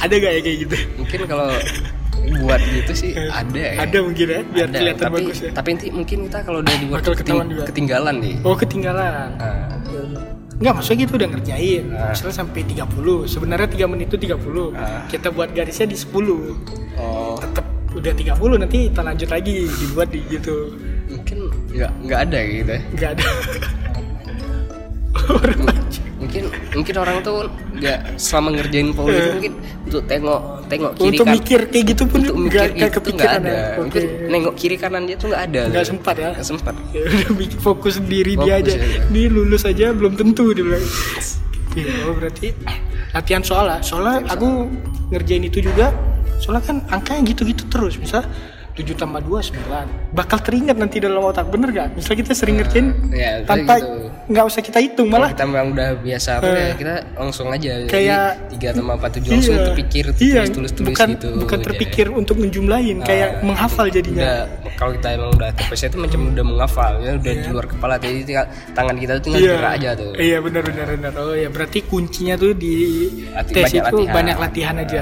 Ada gak ya kayak gitu? Mungkin kalau buat gitu sih ada ya. Ada mungkin ya biar Ada, kelihatan tapi bagus ya. tapi nanti mungkin kita kalau udah dibuat Bakal keting- juga. ketinggalan nih. Oh ketinggalan. Nah, Enggak, maksudnya kita udah ngerjain. Ah. Misalnya sampai 30 Sebenarnya 3 menit itu 30 Ah. Kita buat garisnya di 10 oh. Tetap udah 30 nanti kita lanjut lagi Dibuat di gitu. Mungkin nggak nggak ada gitu ya. Enggak ada. Mungkin mungkin orang tuh nggak selama ngerjain Paul itu mungkin untuk tengok tengok kiri Untuk kan. mikir kayak gitu pun untuk mikir Enggak itu nggak ada. ya. Mungkin nengok kiri kanan dia tuh nggak ada. Nggak sempat ya? Nggak sempat. Ya udah bikin fokus dia Fokus aja. aja. Dia lulus aja belum tentu dia bilang. Oh berarti latihan soal lah. Soalnya aku ngerjain itu juga. Soalnya kan angkanya gitu-gitu terus. Misal 7 tambah 2 9. Bakal teringat nanti dalam otak bener gak? Misal kita sering ngerjain ya, tanpa gitu. nggak usah kita hitung malah kita memang udah biasa apa ya kita langsung aja Eh. Kayak- tiga tambah empat tujuh langsung Iya. terpikir iya, tulis tulis tulis bukan, gitu bukan aja. terpikir untuk menjumlahin kayak Ah, menghafal jadinya udah kalau kita emang udah terbiasa itu macam udah menghafal ya udah di luar kepala jadi tinggal tangan kita tuh tinggal gerak aja tuh Iya benar benar benar. Oh ya berarti kuncinya tuh di Lati- tes banyak itu latihan. banyak latihan aja.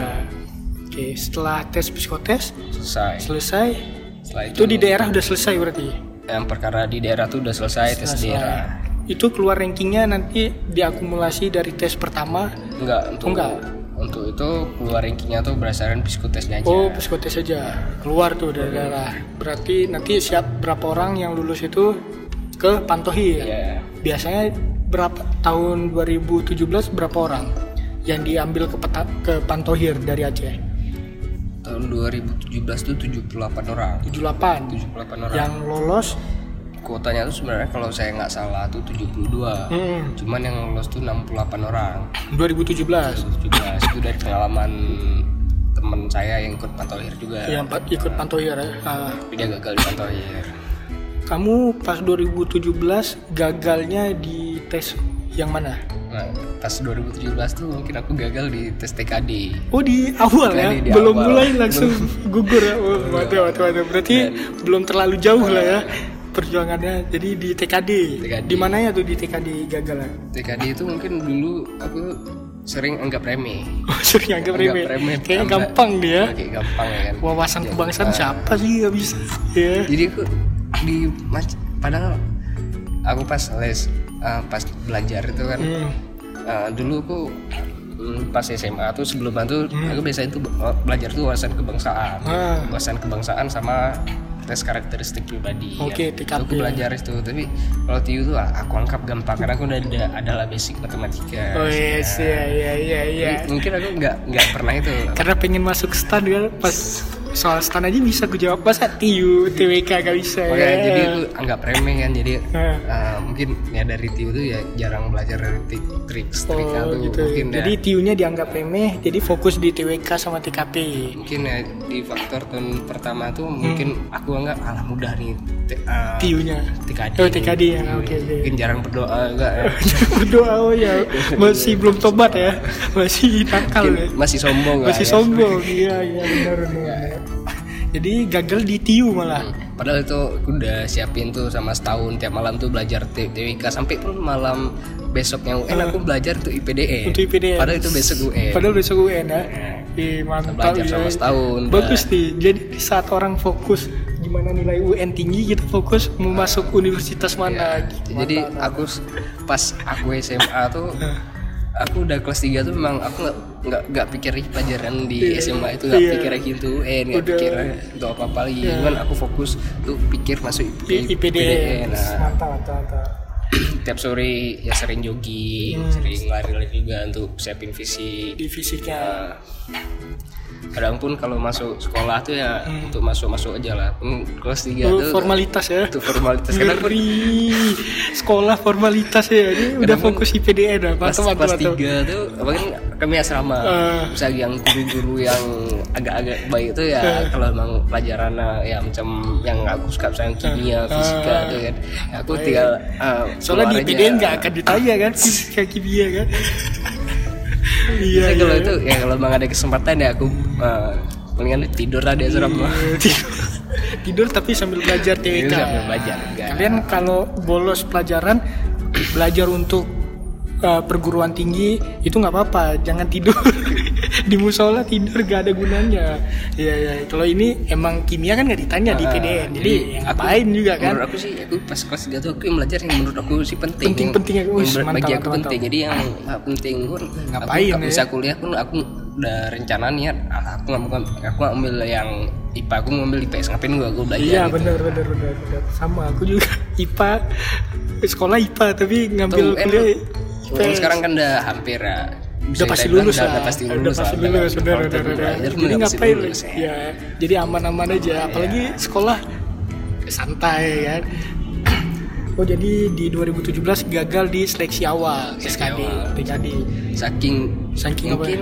Oke, setelah tes psikotes selesai selesai, setelah itu di daerah udah selesai berarti. yang perkara di daerah tuh udah selesai tes daerah Itu keluar rankingnya nanti diakumulasi dari tes pertama. enggak untuk Enggak. untuk itu keluar rankingnya tuh berdasarkan psikotesnya aja Oh, psikotes aja keluar tuh dari daerah. Berarti nanti siap berapa orang yang lulus itu ke Pantohir. Iya. Biasanya berapa tahun 2017 berapa orang yang diambil ke peta, ke Pantohir dari Aceh? Tahun 2017 tuh 78 orang. 78. 78 orang. Yang lolos Kuotanya tuh sebenarnya kalau saya nggak salah tuh 72. hmm, Cuman yang lolos tuh 68 orang. 2017 2017 itu dari pengalaman temen saya yang ikut Pantohir juga. yang ikut Pantohir ya. Ah, Tapi dia gagal di Pantohir. kamu pas 2017 gagalnya di tes yang mana? Nah, pas 2017 tuh mungkin aku gagal di tes TKD. Oh di awal ya, Tadi di belum awal. mulai langsung gugur ya. Oh, waduh, waduh, waduh. Berarti belum terlalu jauh lah ya perjuangannya. Jadi di TKD. TKD. Di mananya tuh di TKD gagal? ya? TKD itu mungkin dulu aku sering anggap remeh. Oh, sering anggap remeh. Anggap remeh. Kayaknya Sampai- gampang dia. Kayak gampang ya kan. Wawasan Ya, kebangsaan ah. siapa sih nggak bisa? Ya. Jadi aku di padahal aku pas les ah, pas belajar itu kan Hmm. ah, dulu aku mm, pas SMA tuh sebelum itu Hmm. aku biasanya tuh be- belajar tuh wawasan kebangsaan. Ah. Wawasan kebangsaan sama tes karakteristik pribadi. Oke, ya. TKP. Aku belajar itu, tapi kalau TIU tuh ah, aku anggap gampang karena aku udah ada adalah basic matematika. Oh yes, ya, ya, ya, ya. Jadi mungkin aku nggak nggak pernah itu Karena pengen masuk stan kan, pas soal stan aja bisa gue jawab masa TIU, TWK gak bisa Makanya ya. jadi aku anggap remeh kan jadi uh, mungkin ya dari TIU tuh ya jarang belajar dari trik trik Oh gitu. mungkin Jadi ya TIU-nya dianggap remeh, jadi fokus di TWK sama TKP. mungkin ya di faktor tahun pertama tuh mungkin aku anggap alah mudah nih uh, TIU-nya. TKD Oh TKD ya, oke oke. mungkin jarang berdoa enggak ya Berdoa oh ya, masih belum tobat ya, masih nakal ya, masih sombong masih ya. sombong. Iya iya benar benar. Jadi gagal di TIU malah. Padahal itu aku udah siapin tuh sama setahun tiap malam tuh belajar TWK sampai pun malam besoknya UN aku belajar tuh IPDN. Untuk IPDN. Padahal itu besok UN. Padahal besok UN ya. Ih, mantap belajar ya. sama setahun. Bagus nih. Jadi di saat orang fokus gimana nilai UN tinggi, kita fokus mau masuk universitas mana. Gitu. Jadi Mantap. aku s- pas aku SMA tuh aku udah kelas 3 tuh memang aku nggak nggak pikir pelajaran di Iya. SMA itu nggak Iya. pikir gitu eh nggak pikir untuk apa apa lagi Iya. cuman aku fokus tuh pikir masuk I- IPDN. Nah, Mantap, mantap, mantap. Tiap sore ya sering jogging Hmm. sering lari-lari juga untuk siapin visi Di fisiknya. Nah, kadang pun kalau masuk sekolah tuh ya untuk masuk masuk aja lah Hmm, kelas 3 Oh, tuh formalitas ya. itu formalitas kadang pun. Sekolah formalitas ya. Ini udah fokus IPDN ya. kelas, tiga tuh apa kan kami asrama Ah. misalnya yang guru-guru yang agak-agak baik itu ya Ah. kalau emang pelajaran uh, ya macam yang aku suka misalnya kimia fisika Ah. tuh kan ya aku tinggal uh, Soalnya di. IPDN nggak akan ditanya kan fisika kimia kan. Iya, Biasanya kalau iya. itu ya kalau emang ada kesempatan ya aku uh, mendingan tidur lah di asrama tidur, tidur tapi sambil belajar TWK. Tidur sambil belajar, enggak. Kalian kalau bolos pelajaran belajar untuk uh, perguruan tinggi itu nggak apa-apa, jangan tidur di musola tidur gak ada gunanya. Iya ya. Kalau ini emang kimia kan nggak ditanya di Ah, PDN, jadi, ya aku- ngapain juga kan? menurut aku sih aku pas kelas 3 tuh aku yang belajar yang menurut aku sih penting Penting-penting ya, yang, wih, yang mantap, bagi aku mantap, penting jadi yang nggak penting pun Ngapain aku, ya? bisa kuliah pun aku udah rencana niat ah, aku nggak mau aku ambil yang IPA aku mau ambil IPS ngapain gua aku belajar Iya gitu. benar benar benar. Sama aku juga IPA sekolah IPA tapi ngambil Tuh, kuliah UN IPS. sekarang kan udah hampir ya bisa udah pasti lulus udah, lah. udah pasti lulus udah pasti lulus. Belajar pun jadi ngapain? ya. ya jadi aman-aman aja apalagi sekolah. Santai kan? Oh jadi di 2017 gagal di seleksi awal Seleksi SKD awal. TKD saking Saking apa? mungkin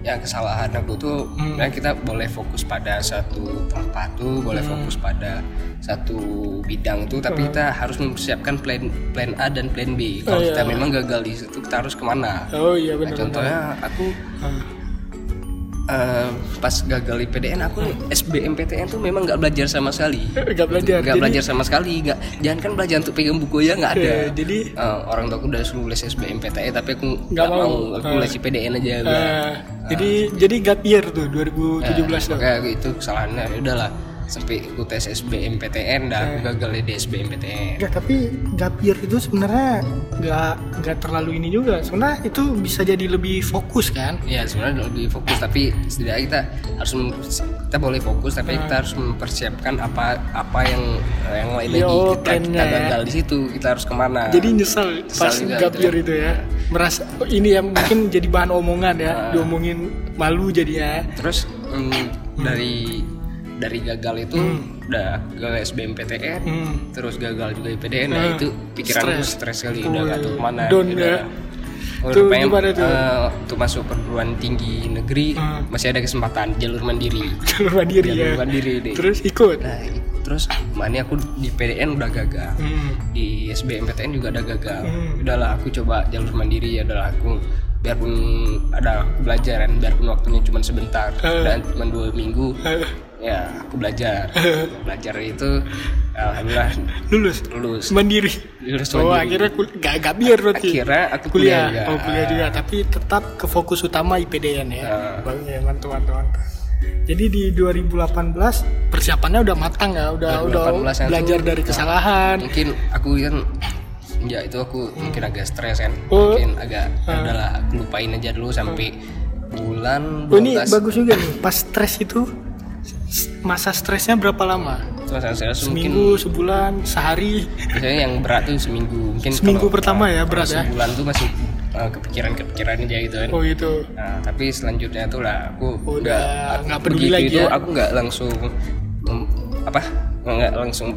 ya kesalahan aku tuh Hmm. nah kita boleh fokus pada satu tempat tuh boleh Hmm. fokus pada satu bidang tuh tapi kita harus mempersiapkan plan plan A dan plan B kalau Oh, kita iya. memang gagal di situ kita harus ke mana oh iya Nah, benar contohnya aku Ah. Eh, pas gagal di PDN aku SBMPTN tuh memang nggak belajar sama sekali nggak belajar nggak belajar sama sekali nggak jangan kan belajar untuk pegang buku ya nggak ada Eh, jadi Eh, orang tua aku udah suruh les SBMPTN tapi aku Nggak mau. mau. aku Ah. les IPDN aja udah. eh, jadi jadi gap year tuh 2017 tuh Kayak itu kesalahannya ya udahlah sampai aku tes SBMPTN dan aku gagal di SBMPTN Enggak, tapi gap year itu sebenarnya nggak nggak terlalu ini juga. Sebenarnya itu bisa jadi lebih fokus kan. ya sebenarnya lebih fokus tapi setidaknya kita harus kita boleh fokus tapi kita harus mempersiapkan apa apa yang yang lain Yo, lagi kita, kita ya. gagal di situ kita harus ke mana Jadi nyesal Nyesal pas juga gap gitu year itu ya. Merasa oh, ini ya mungkin jadi bahan omongan ya, diomongin malu jadi ya. terus mm, dari dari gagal itu udah gagal SBMPTN Hmm. terus gagal juga IPDN nah itu pikiran gue stres sekali udah gak tahu ke mana Down udah, ya. udah Tuh, pengen tuh? eh, tuh masuk perguruan tinggi negeri Hmm. masih ada kesempatan jalur mandiri Jalur mandiri ya. jalur mandiri deh Terus ikut. nah terus mana aku di PDN udah gagal Hmm. di SBMPTN juga ada gagal Hmm. udahlah aku coba jalur mandiri ya udahlah aku biarpun ada aku belajar kan biarpun waktunya cuma sebentar Eh. dan cuma dua minggu Eh, ya aku belajar belajar itu alhamdulillah lulus lulus mandiri. lulus Oh, mandiri. akhirnya kul- gak gap year berarti. akhirnya aku kuliah. kuliah, Oh, kuliah juga, tapi tetap ke fokus utama IPDN ya. Bagus ya, mantap, mantap, mantap. Jadi di 2018 persiapannya udah matang ya, udah udah 2018 -nya belajar tuh, dari kesalahan. mungkin aku kan ya itu aku mungkin agak stres kan Oh. mungkin agak ya udahlah aku lupain aja dulu sampai bulan Oh, ini 12 bagus juga nih. Pas stres itu masa stresnya berapa lama? saya mungkin Seminggu, sebulan, sehari. biasanya yang berat tuh seminggu mungkin Seminggu kalau- pertama ya, berat ya? sebulan tuh masih uh, kepikiran-kepikiran aja gitu kan Oh gitu. Nah, tapi selanjutnya tuh lah aku Udah nggak peduli begitu lagi itu ya? aku nggak langsung apa nggak langsung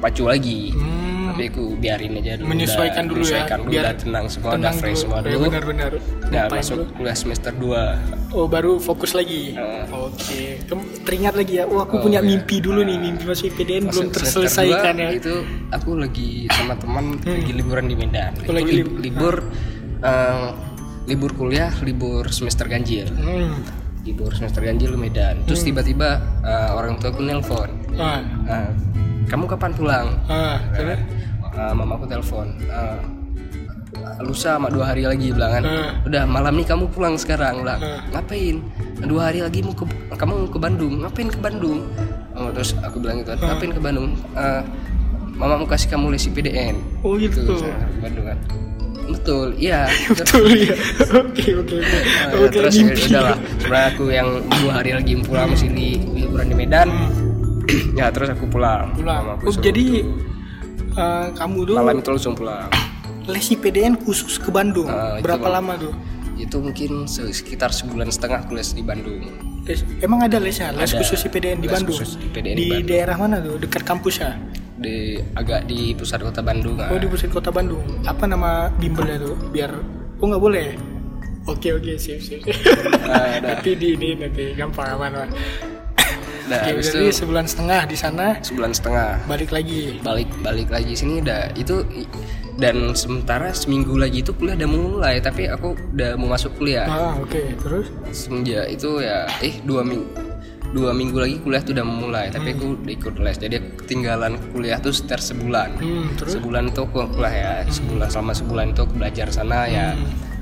pacu lagi Hmm, tapi aku biarin aja dulu menyesuaikan udah, dulu ya. menyesuaikan dulu biar udah tenang semua udah tenang fresh dulu. semua Ya, dulu Benar-benar. udah Lupain masuk dulu. kuliah semester 2 Oh baru fokus lagi. Heeh. Oke. Kem- Teringat lagi ya. Oh aku punya mimpi dulu nih. Mimpi masuk IPDN belum terselesaikan ya. Hmm. itu aku lagi sama teman lagi liburan di Medan Oh, itu lagi li- lib- libur eh, libur kuliah libur semester ganjil Hmm. libur semester ganjil di Medan terus tiba-tiba eh, orang tua aku nelpon Ah. Eh, kamu kapan pulang Ah. Terus? Eh, mamaku telepon eh, lusa sama dua hari lagi bilang kan Ah. udah malam nih kamu pulang sekarang lah Ah. ngapain dua hari lagi mau ke kamu mau ke Bandung ngapain ke Bandung Oh, terus aku bilang gitu Ah. ngapain ke Bandung Eh, mama mau kasih kamu les IPDN Oh gitu. Saya ke Bandung kan betul iya Betul ya. Oke oke oke. Terus ya udahlah sebenarnya aku yang dua hari lagi pulang masih di liburan di Medan ya terus aku pulang. Pulang. Mamaku Oh, jadi tuh. eh, kamu dulu malam itu langsung pulang les IPDN khusus ke Bandung. Ah, itu Berapa Bang. lama tuh? itu mungkin se- sekitar sebulan setengah aku les di Bandung Les- emang ada lesnya, les Ada. khusus IPDN di Les Bandung. khusus IPDN di di Bandung. daerah mana tuh? Dekat kampus ya? di agak di pusat kota Bandung Oh di pusat kota Bandung. Apa nama bimbelnya tuh? Biar oh nggak boleh. Oke oke sip sip. Ah, ada. nanti di ini nanti gampang aman lah. Nah Oke, habis jadi itu sebulan setengah di sana. Sebulan setengah. Balik lagi. balik balik lagi sini udah itu dan sementara seminggu lagi itu kuliah udah mulai tapi aku udah mau masuk kuliah. Ah oke terus. semenjak itu ya eh dua minggu dua minggu lagi kuliah tuh udah mulai tapi aku udah ikut les jadi aku ketinggalan kuliah tuh sekitar sebulan. Hmm terus. sebulan itu aku kuliah ya sebulan selama sebulan itu aku belajar sana ya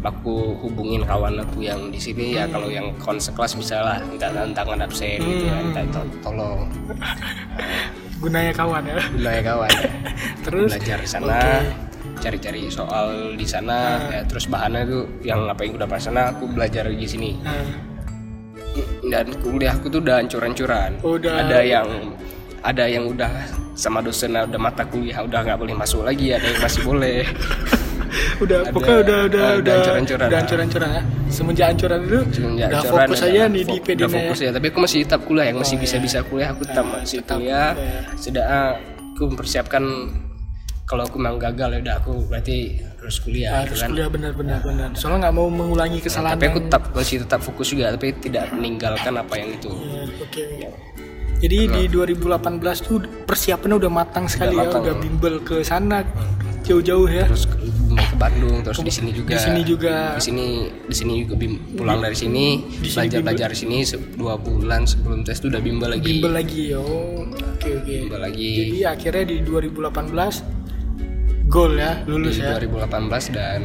aku hubungin kawan aku yang di sini ya kalau yang kawan sekelas bisa lah minta tantangan absen gitu ya minta to- tolong Gunanya kawan ya. gunanya kawan ya. Terus. belajar di sana cari-cari soal di sana ya terus bahannya tuh yang apa yang udah pas sana aku belajar di sini Ah, dan kuliahku tuh udah hancur-hancuran Udah. ada yang ada yang udah sama dosen udah mata kuliah udah nggak boleh masuk lagi ada yang masih boleh udah Ada- pokoknya udah udah ah, udah udah hancur-hancuran. udah hancur-hancuran ya. Semenjak hancuran itu Semenjak udah hancuran, fokus aja nih di IPDN udah ya. fokus ya tapi aku masih tetap kuliah yang masih Oh, bisa bisa kuliah aku tetap masih tetap, kuliah ya. sudah ah, aku mempersiapkan kalau aku memang gagal ya udah aku berarti harus kuliah gitu harus kan kuliah benar-benar benar. Soalnya nggak mau mengulangi kesalahan. tapi aku tetap masih tetap fokus juga tapi tidak meninggalkan apa yang itu Iya, Oke. Jadi di 2018 tuh persiapannya udah matang sekali ya, matang. udah bimbel ke sana jauh-jauh ya. terus ke, mau ke Bandung terus di sini juga Di sini juga. di sini di sini juga bim- pulang dari sini Di sini belajar belajar di sini dua bulan sebelum tes tuh udah bimbel lagi Bimbel lagi. Oh, oke oke. bimbel lagi Jadi akhirnya di 2018 gol ya, lulus di ya. 2018 dan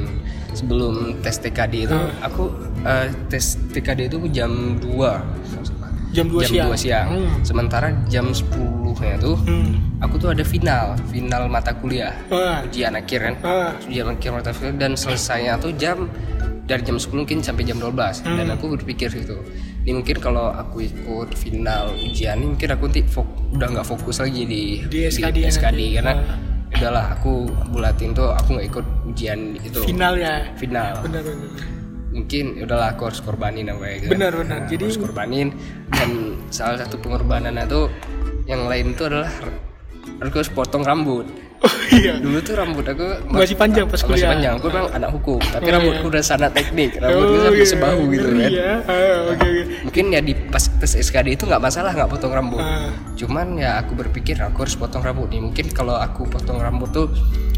sebelum tes TKD itu Hmm. aku eh, tes TKD itu jam 2 Jam 2 jam siang. 2 siang Hmm. sementara jam 10 nya tuh Hmm. aku tuh ada final final mata kuliah Ah, ujian akhir kan ah, ujian akhir mata kuliah dan selesainya tuh jam dari jam 10 mungkin sampai jam 12 dan Hmm. aku berpikir gitu ini mungkin kalau aku ikut final ujian ini mungkin aku nanti fok- udah nggak fokus lagi di Di SKD -nya SKD nanti. karena Ah. udahlah aku bulatin tuh aku nggak ikut ujian itu final ya final benar benar mungkin udahlah aku harus korbanin apa ya kan Benar, benar. Nah, Jadi- harus korbanin. Dan salah satu pengorbanannya tuh yang lain itu adalah aku harus potong rambut oh iya dulu tuh rambut aku Masih panjang pas masih kuliah. panjang aku memang anak hukum tapi Oh, rambutku iya. udah sangat teknik rambutku sampai iya. sebahu gitu kan ya. Ah, oke oke mungkin ya di pas tes SKD itu nggak masalah nggak potong rambut Ah. cuman ya aku berpikir aku harus potong rambut nih mungkin kalau aku potong rambut tuh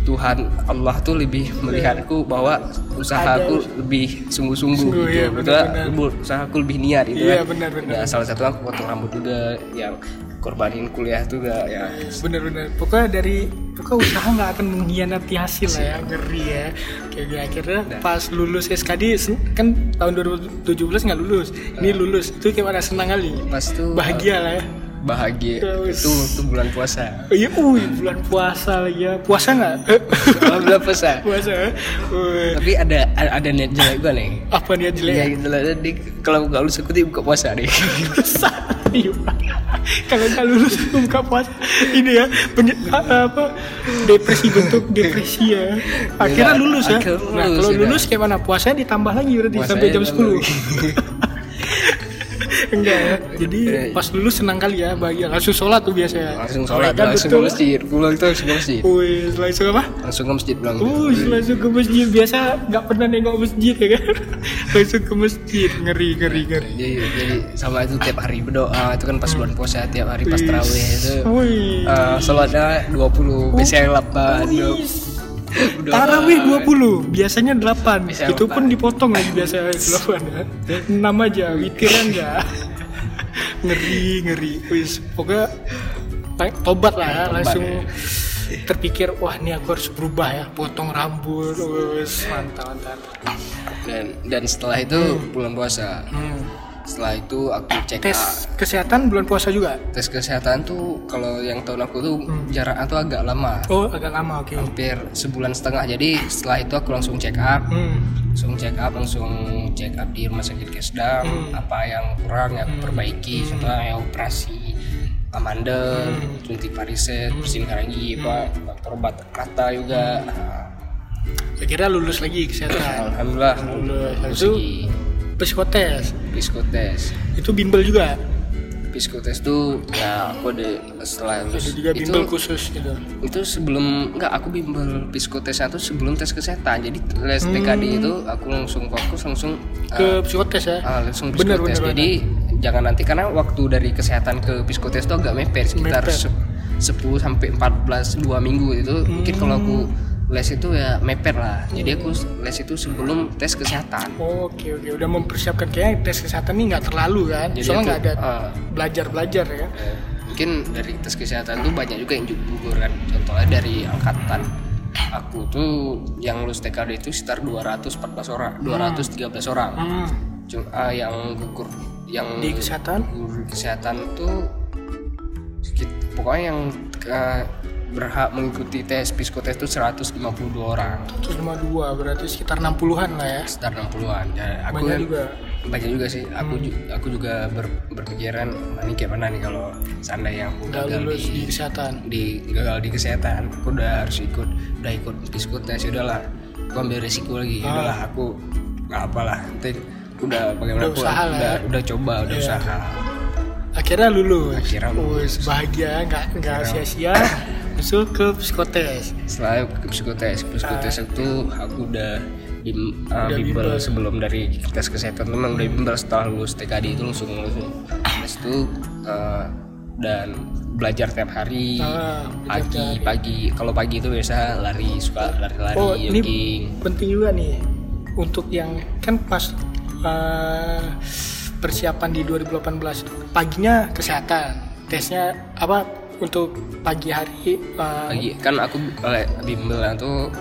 Tuhan Allah tuh lebih melihatku bahwa usahaku lebih sungguh-sungguh Sungguh, gitu iya, betul benar-benar. usahaku lebih niat gitu Iya, kan benar-benar. ya salah satu aku potong rambut juga yang korbanin kuliah juga ya. Bener-bener. Pokoknya dari pokoknya usaha nggak akan mengkhianati hasil lah ya. Ngeri ya. Kayak akhirnya pas lulus SKD kan tahun 2017 nggak lulus. Ini lulus. Itu kayak mana senang kali. Pas tuh bahagia lah ya. bahagia. Terus. itu bulan puasa. Oh iya, uh, bulan puasa lagi ya. Puasa nggak? Oh, bulan puasa. Puasa. Wih, tapi ada ada niat jelek gue nih. Apa nih jelek? Ya, jelek di kalau nggak lulus aku tuh buka puasa deh Iya. Kalau nggak lulus buka puasa ini ya penye- a- apa depresi bentuk depresi ya. Akhirnya lulus ya. Nah kalau ya. lulus kayak mana? Puasanya ditambah lagi berarti sampai jam ditambah 10 Enggak ya. Jadi pas lulus senang kali ya bahagia. Langsung sholat tuh biasanya. langsung sholat Kan langsung ke betul. masjid pulang tuh langsung ke masjid Wih, langsung apa? langsung ke masjid pulang Uh, langsung ke masjid biasa nggak pernah nengok masjid ya kan? langsung ke masjid ngeri ngeri ngeri. jadi, jadi sama itu tiap hari berdoa itu kan pas bulan puasa tiap hari pas terawih itu Wih. uh, sholatnya 20 biasanya 8 Wih. Tarawih 20, biasanya 8 Biasanya Itu pun dipotong lagi biasa 8 ya. 6 aja, witiran ya. Ngeri, ngeri. Wis, pokoknya tobat lah ya, langsung terpikir wah ini aku harus berubah ya potong rambut wis mantap mantap. Dan dan setelah itu bulan puasa. Hmm. Setelah itu aku cek tes kesehatan bulan puasa juga? Tes kesehatan tuh kalau yang tahun aku tuh Hmm. jaraknya tuh agak lama. Oh agak lama oke. Hampir sebulan setengah. Jadi setelah itu aku langsung check up. Hmm. langsung check up langsung check up di rumah sakit Kesdam. Hmm. apa yang kurang yang aku perbaiki. Contohnya yang operasi amandel Hmm. suntik pariset bersihin karangi apa dokter obat mata juga. Akhirnya lulus lagi kesehatan. Alhamdulillah. Lulus. lulus Itu- lagi psikotes psikotes itu bimbel juga? Psikotes tuh ya aku ada setelah lulus ada juga itu bimbel khusus gitu. itu sebelum enggak aku bimbel psikotesnya tuh sebelum tes kesehatan. Jadi les TKD itu aku langsung fokus langsung Hmm. ke uh, psikotes ya? ah, langsung Bener, psikotes bener, jadi jangan nanti karena waktu dari kesehatan ke psikotes itu agak mepet sekitar Mepet. se- 10 sampai 14 dua minggu itu. Mungkin kalau aku Hmm. Les itu ya mepet lah. Jadi aku les itu sebelum tes kesehatan. Oke oke. Udah mempersiapkan kayaknya tes kesehatan ini nggak terlalu kan? Jadi soalnya nggak ada ah, belajar belajar ya. Eh, mungkin dari tes kesehatan tuh banyak juga yang gugur kan contohnya dari angkatan aku tuh yang lulus TKD itu sekitar 214 orang 213 orang. Hmm. Cuma yang gugur yang di kesehatan? gugur kesehatan tuh pokoknya yang eh, berhak mengikuti tes psikotes itu 152 orang. 152 berarti sekitar 60-an lah ya? Sekitar 60-an ya, aku banyak kan- juga. banyak juga sih. Aku ju- aku juga ber- berpikiran "Nah, ini kayak mana nih kalau seandainya aku nggak gagal lulus di di kesehatan? di gagal di kesehatan aku udah harus ikut udah ikut psikotes ya udahlah aku ambil resiko lagi. Ya Ah. udahlah aku nggak apalah nanti udah bagaimana Udah aku usaha lah udah, ya. udah coba udah Iya. usaha. Akhirnya lulus. Akhirnya lulus. Bahagia nggak nggak sia-sia masuk ke psikotes. Setelah ke psikotes psikotes itu aku udah bim, uh, Udah bimbel bimbel. sebelum dari tes kesehatan memang udah bimbel setelah lulus TKD itu langsung langsung. Habis itu uh, dan belajar tiap hari Ah, pagi pagi. Kalau pagi itu biasa lari suka lari-lari oh ini jogging. penting juga nih untuk yang kan pas eh, persiapan di 2018 paginya kesehatan tesnya apa untuk pagi hari eh, pagi. Kan aku eh, bimbel tuh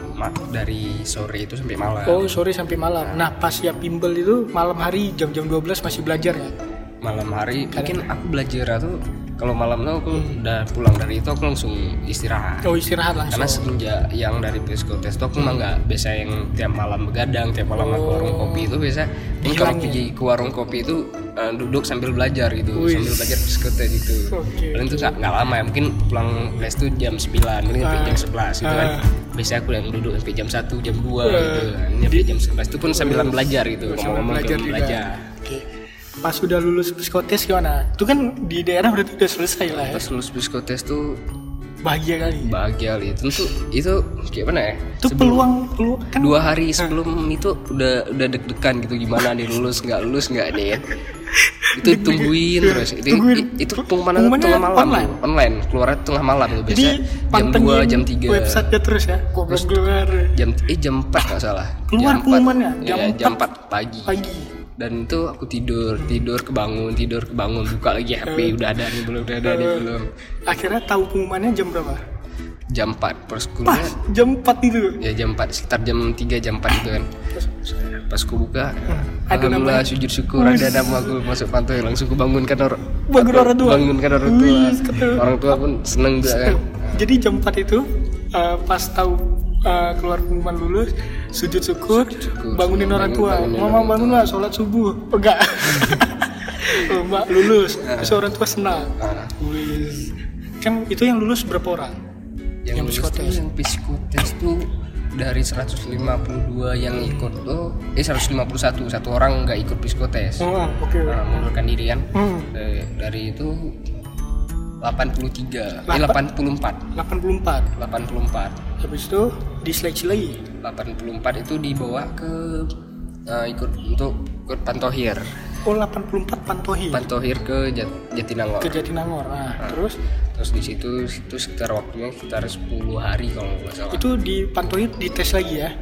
dari sore itu sampai malam. Oh sore sampai malam. Nah. Pas ya bimbel itu malam hari jam-jam 12 masih belajar ya? Malam hari. Mungkin aku belajar tuh kalau malam tuh aku udah pulang dari itu aku langsung istirahat. Oh istirahat langsung. Karena semenjak yang dari psikotes tuh aku mah nggak biasa yang tiap malam begadang tiap malam ke warung kopi itu biasa. Ini kalau pergi ke warung kopi itu eh, duduk sambil belajar gitu sambil belajar psikotes gitu. Oke. paling itu nggak lama ya mungkin pulang les tuh jam 9 mungkin sampai jam 11 gitu kan. Biasanya aku yang duduk sampai jam 1 jam 2 gitu ini sampai jam 11 itu pun sambilan belajar gitu ngomong-ngomong belajar belajar. Pas sudah lulus psikotes gimana? Itu kan di daerah berarti udah selesai lah ya. pas lulus psikotes tuh Bahagia kali. bahagia kali tentu itu kayak mana ya Itu peluang peluang kan dua hari sebelum itu udah udah deg-degan gitu gimana nih lulus nggak lulus nggak nih ya itu tungguin terus itu Tungguin. itu pengumuman tengah malam online? online keluar tengah malam tuh biasa jam pantengin 2 jam 3 website terus ya. Kok belum keluar jam eh jam 4 nggak salah Keluar jam 4. pengumumannya, jam Iya, jam 4 pagi pagi. Dan itu aku tidur tidur kebangun tidur kebangun buka lagi HP Eh. udah ada nih belum udah ada nih belum Akhirnya tahu pengumumannya jam berapa? jam 4 pas Pas kuliah jam 4 itu. ya jam 4 sekitar jam 3 jam 4 itu kan pas ku buka Hmm. Alhamdulillah sujud syukur ada nama aku masuk pantai langsung kubangunkan orang Bangun orang tua. bangunkan orang tua orang tua pun seneng juga kan Jadi jam 4 itu eh, pas tahu eh, keluar pengumuman lulus sujud syukur, bangunin orang tua. bangunin Mama bangun lah sholat subuh. Enggak. oh, mbak lulus. Terus orang tua senang. Nah. Kan itu yang lulus berapa orang? yang, Yang psikotes. yang psikotes tuh dari 152 yang ikut tuh eh 151 satu orang nggak ikut psikotes Oh, oke. Nah, mengundurkan diri kan Hmm. Eh, dari itu 83 eh 84 84. 84 Habis itu diseleksi lagi. 84 itu dibawa ke eh, ikut untuk ikut pantohir Oh, 84 Pantohi pantohir ke Jat, Jatinangor ke Jatinangor. Nah, terus terus di situ itu sekitar waktunya sekitar 10 hari kalau nggak salah itu di Pantohi dites lagi ya.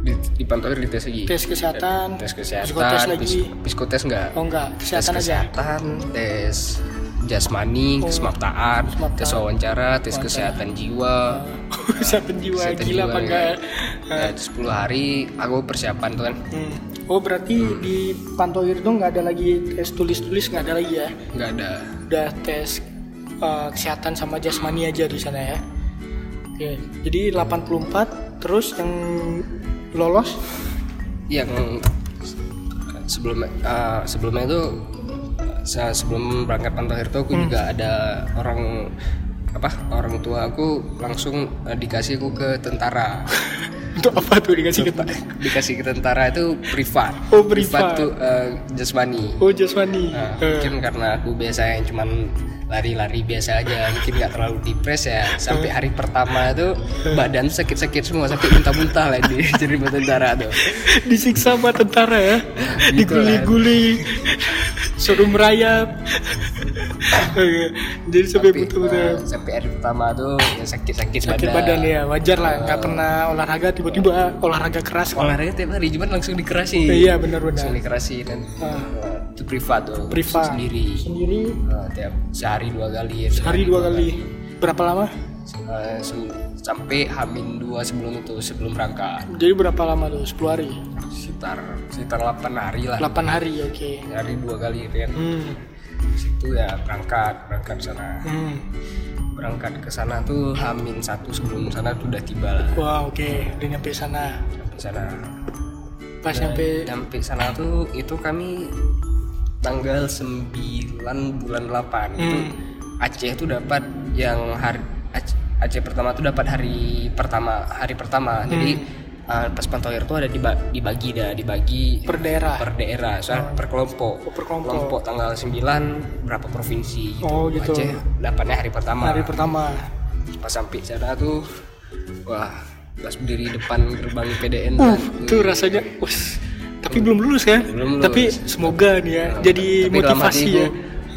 di, di pantohir dites lagi Tes kesehatan, tes kesehatan psikotes lagi. psikotes enggak Oh enggak, tes kesehatan aja. kesehatan tes jasmani kesemaptaan kesemaptaan. tes wawancara tes kesehatan jiwa kesehatan jiwa kesehatan gila jiwa, apa ya. enggak? Nah, itu 10 hari aku persiapan tuh kan Hmm. Oh berarti di Pantohir itu nggak ada lagi tes tulis-tulis nggak ada lagi ya? nggak ada Udah tes uh, kesehatan sama jasmani aja di sana ya. Oke, jadi 84 terus yang lolos yang sebelum eh, sebelumnya itu saya sebelum berangkat pantohir tuh aku juga ada orang apa orang tua aku langsung eh, dikasih aku ke tentara. Untuk apa tuh dikasih ke dikasih ke tentara itu privat. Oh, privat. tuh eh, jasmani. Oh jasmani. Nah, Eh, mungkin karena aku biasa yang cuman lari-lari biasa aja mungkin nggak terlalu depres ya. Sampai hari pertama itu badan sakit-sakit semua sampai muntah-muntah lah di jadi tentara tuh. Disiksa sama tentara ya, Gitu diguli-guli, suruh merayap. Jadi sampai betul-betul. eh, sampai hari pertama tuh ya sakit-sakit sakit badan. ya wajar lah nggak pernah olahraga tiba-tiba olahraga keras. Olahraga tiap hari cuman langsung dikerasi iya benar-benar. Langsung dikerasi dan Ah. Itu privat tuh Privat. sendiri. Sendiri. Eh, tiap sehari dua kali ya sehari dua kali. berapa lama? Eh, sampai hamin dua sebelum itu sebelum berangkat. Jadi berapa lama tuh? 10 hari? Sekitar sekitar 8 hari lah. 8 hari oke. Hari dua kali itu kan hmm. situ ya berangkat berangkat sana. Hmm. berangkat ke sana tuh hamin satu sebelum sana tuh udah tiba lah. Wah oke. Udah nyampe sana. Sampai sana. Pas nyampe nyampe sana tuh itu kami tanggal 9 bulan 8 itu Hmm. Aceh tuh dapat yang hari Aceh, Aceh pertama tuh dapat hari pertama hari pertama. Jadi uh, pas pantoir tuh ada diba- dibagi dah dibagi per daerah? per daerah soalnya per kelompok. Oh, per kelompok. tanggal 9 berapa provinsi gitu. Oh, gitu. Aceh dapatnya hari pertama. Hari pertama. Pas sampai sana tuh wah pas berdiri depan gerbang PDN uh itu rasanya us tapi belum lulus kan? Belum lulus. tapi semoga nih ya Nah, jadi tapi motivasi ya.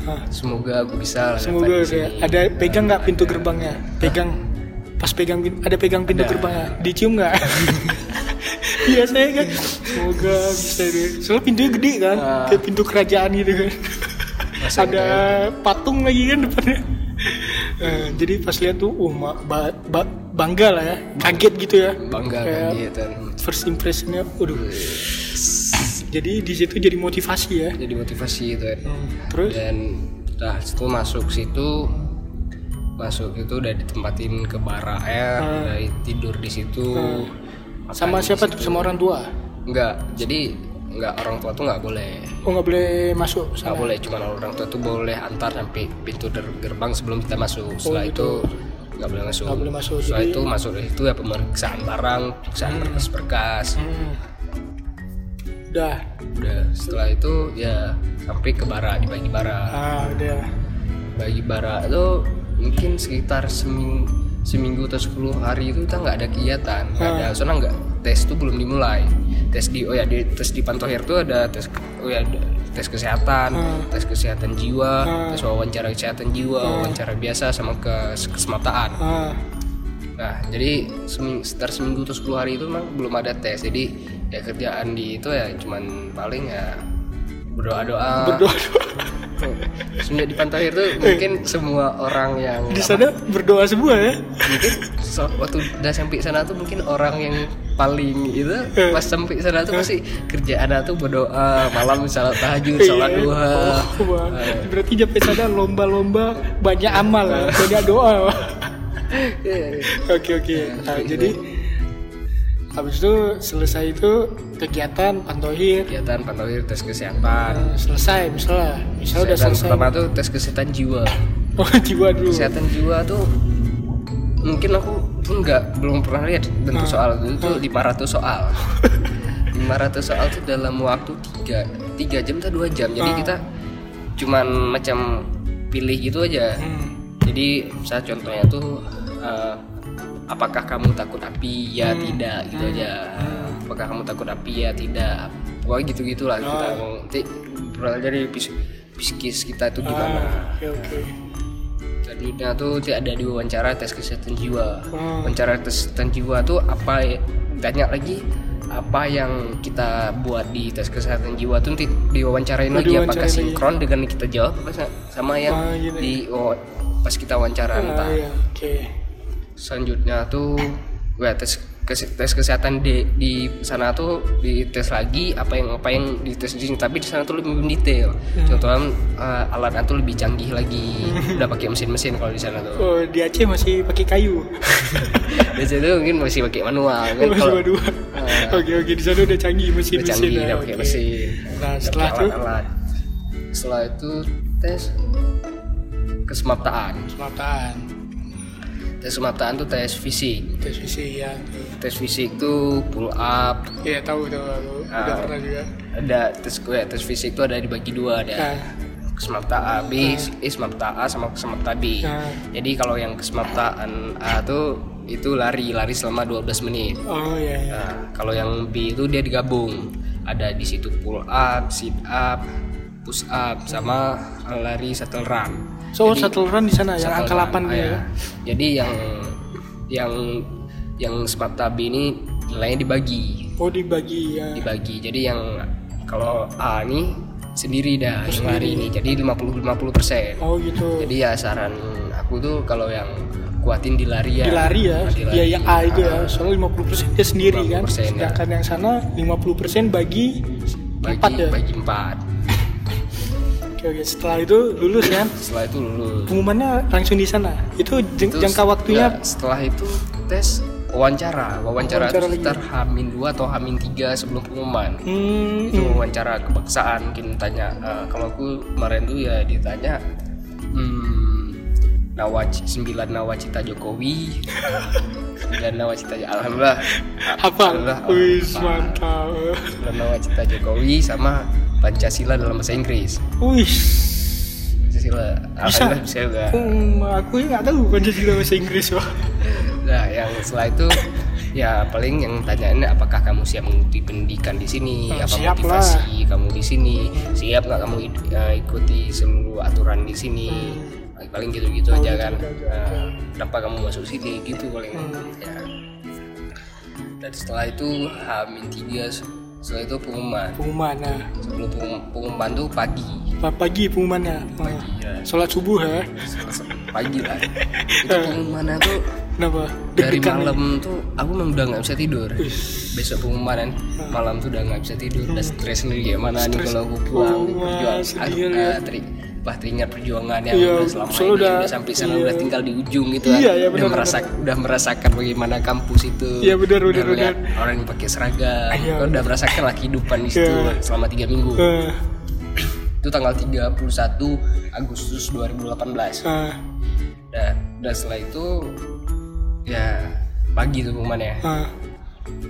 Ah, semoga aku bisa semoga ya. ada pegang nggak pintu gerbangnya? Pegang. Pas pegang ada pegang pintu Ada. gerbangnya. Dicium nggak? Iya saya kan. Semoga bisa deh soalnya pintunya gede kan? Ah. kayak pintu kerajaan gitu kan. Ada patung lagi kan depannya. Eh, jadi pas lihat tuh ma- ba- ba- bangga lah ya. Kaget gitu ya. Bangga Kayak kan. gitu first impressionnya waduh jadi di situ jadi motivasi ya? Jadi motivasi itu kan Hmm, terus? Dan nah situ masuk situ masuk itu udah ditempatin ke barak ya udah tidur di situ. Makan Sama siapa tuh? Sama orang tua? enggak jadi enggak orang tua tuh nggak boleh. Oh nggak boleh masuk nggak sana. boleh cuma orang tua tuh boleh antar sampai pintu ger- gerbang sebelum kita masuk. Setelah gitu. itu nggak boleh masuk. Nggak boleh masuk, setelah jadi- itu masuk itu ya pemeriksaan barang pemeriksaan berkas-berkas Hmm. Udah. udah. Setelah itu ya sampai ke barak dibagi barak Ah udah. bagi barak itu mungkin sekitar seminggu seminggu atau 10 hari itu kita nggak ada kegiatan. Nggak ada. Soalnya nggak tes itu belum dimulai. Tes di oh ya di tes di Pantohir tuh ada tes oh ya ada tes kesehatan tes kesehatan jiwa tes wawancara kesehatan jiwa wawancara biasa sama ke kesemataan. Ah. nah jadi seming, sekitar seminggu atau 10 hari itu memang belum ada tes. Jadi ya kerjaan di itu ya cuman paling ya berdoa doa Berdoa. semenjak di Pantohir tuh mungkin semua orang yang Di sana berdoa semua ya. mungkin so- waktu udah sampai sana tuh mungkin orang yang paling itu pas sampai sana tuh pasti kerjaan tuh berdoa malam salat tahajud salat Iya. duha Oh, wah. Berarti sampai sana lomba-lomba banyak amal, ya, banyak doa. Oke oke. Nah, jadi habis itu selesai itu kegiatan pantohir. Kegiatan Pantohir tes kesehatan. Nah, selesai misalnya. Misalnya udah selesai. pertama tuh tes kesehatan jiwa. Oh jiwa dulu. Kesehatan jiwa tuh mungkin aku pun nggak belum pernah lihat bentuk soal itu. Tuh 500 soal. 500 soal tuh dalam waktu 3 3 jam atau 2 jam. Jadi kita cuman macam pilih gitu aja. Hmm. jadi saya contohnya tuh eh, apakah kamu takut api? Ya tidak gitu aja. Apakah kamu takut api? Ya tidak. Wah gitu gitulah kita mau nanti dari pis- psikis kita itu gimana. Oke oke. Selanjutnya tuh tidak ada diwawancara tes kesehatan jiwa. Hmm. Wawancara tes kesehatan jiwa tuh apa ya- tanya lagi apa yang kita buat di tes kesehatan jiwa tuh nanti diwawancarain Oh, lagi apakah sinkron dengan kita jawab apa sa- sama yang Ah, di oh, pas kita wawancara Ah, entah. iya, oke Selanjutnya tuh ya, tes tes kesehatan di di sana tuh dites lagi apa yang apa yang dites di sini tapi di sana tuh lebih detail. Hmm. Contohnya eh, alatnya tuh lebih canggih lagi. Udah pakai mesin-mesin kalau di sana tuh. oh di Aceh masih pakai kayu Di situ mungkin masih pakai manual kan masih kalau dua oke oke di sana udah canggih mesin udah mesin canggih ya, udah pakai oke. mesin. Nah, setelah itu? Setelah itu tes kesemaptaan. Semaptaan Tes kesemaptaan tuh tes fisik. tes visi ya Tes fisik tuh pull up, iya tahu tahu tahu udah Ah. pernah juga ada tes gue tes fisik itu ada dibagi dua ada Nah. kesemapta A B eh kesemapta A sama kesemapta B Nah. jadi kalau yang kesemaptaan A tuh itu lari lari selama 12 menit oh iya iya nah kalau yang B itu dia digabung ada di situ pull up sit up push up sama lari shuttle run so Jadi- shuttle run di sana yang angka run, 8 ah, ya ya. jadi yang yang yang B ini nilainya dibagi. Oh dibagi ya. Dibagi. Jadi yang kalau A nih sendiri dah yang hari ini. Jadi 50 50 persen. Oh gitu. Jadi ya saran aku tuh kalau yang kuatin di lari ya. Di lari ya. Di lari. dia yang A itu ya. Soalnya 50% dia sendiri kan. 50% ya. sedangkan yang sana 50% bagi bagi empat ya. bagi empat oke oke. Setelah itu lulus kan? Setelah itu lulus. Pengumumannya langsung di sana. Itu jeng- Terus, jangka waktunya? ya, setelah itu tes wawancara. Wawancara, Wawancara itu sekitar Hamin 2 atau Hamin 3 sebelum pengumuman. Hmm, itu wawancara kebangsaan mungkin tanya eh, kalau aku kemarin tuh ya ditanya hmm, nawaci sembilan nawacita Jokowi. Sembilan nawacita alhamdulillah. Apa? Alhamdulillah, wis hafal. mantap. Sembilan nawacita Jokowi sama Pancasila dalam bahasa Inggris. Wis Pancasila. Bisa? bisa juga. Hmm, aku nggak tahu Pancasila bahasa Inggris wah nah yang setelah itu ya paling yang tanyain apakah kamu siap mengikuti pendidikan di sini? Hmm, apa siap motivasi kamu di sini? Siap nggak kamu eh, ikuti seluruh aturan di sini? Paling gitu-gitu Oh, aja gitu, kan. gitu, gitu. Nah, kenapa kamu masuk sini? Gitu paling. Hmm. ya. Dan setelah itu Hamin tiga setelah itu pengumuman. Pengumuman nah. Sebelum pengum- pengumuman tuh pagi. Pa- pagi pengumumannya pagi Hmm. ya sholat subuh ya pagi lah itu pengumumannya tuh kenapa? dari Deg-degan malam tuh aku memang udah nggak bisa tidur. Ya? Wis. besok pengumuman malam tuh udah nggak bisa tidur. Udah stres nih gimana nih kalau aku pulang? Oh, wah, sedih Ah, ya. ah, lupa teringat perjuangan yang Iya, udah selama ini udah- udah sampai sana iya. udah tinggal di ujung gitu Iya, kan. iya, udah benar, merasa udah merasakan bagaimana kampus itu Iya, benar, Udah benar, melihat orang yang pakai seragam Iya. Kan udah merasakan lah kehidupan di situ Iya. selama tiga minggu Eh, itu tanggal 31 Agustus 2018 eh, dan, dan setelah itu ya pagi tuh pengumumannya eh.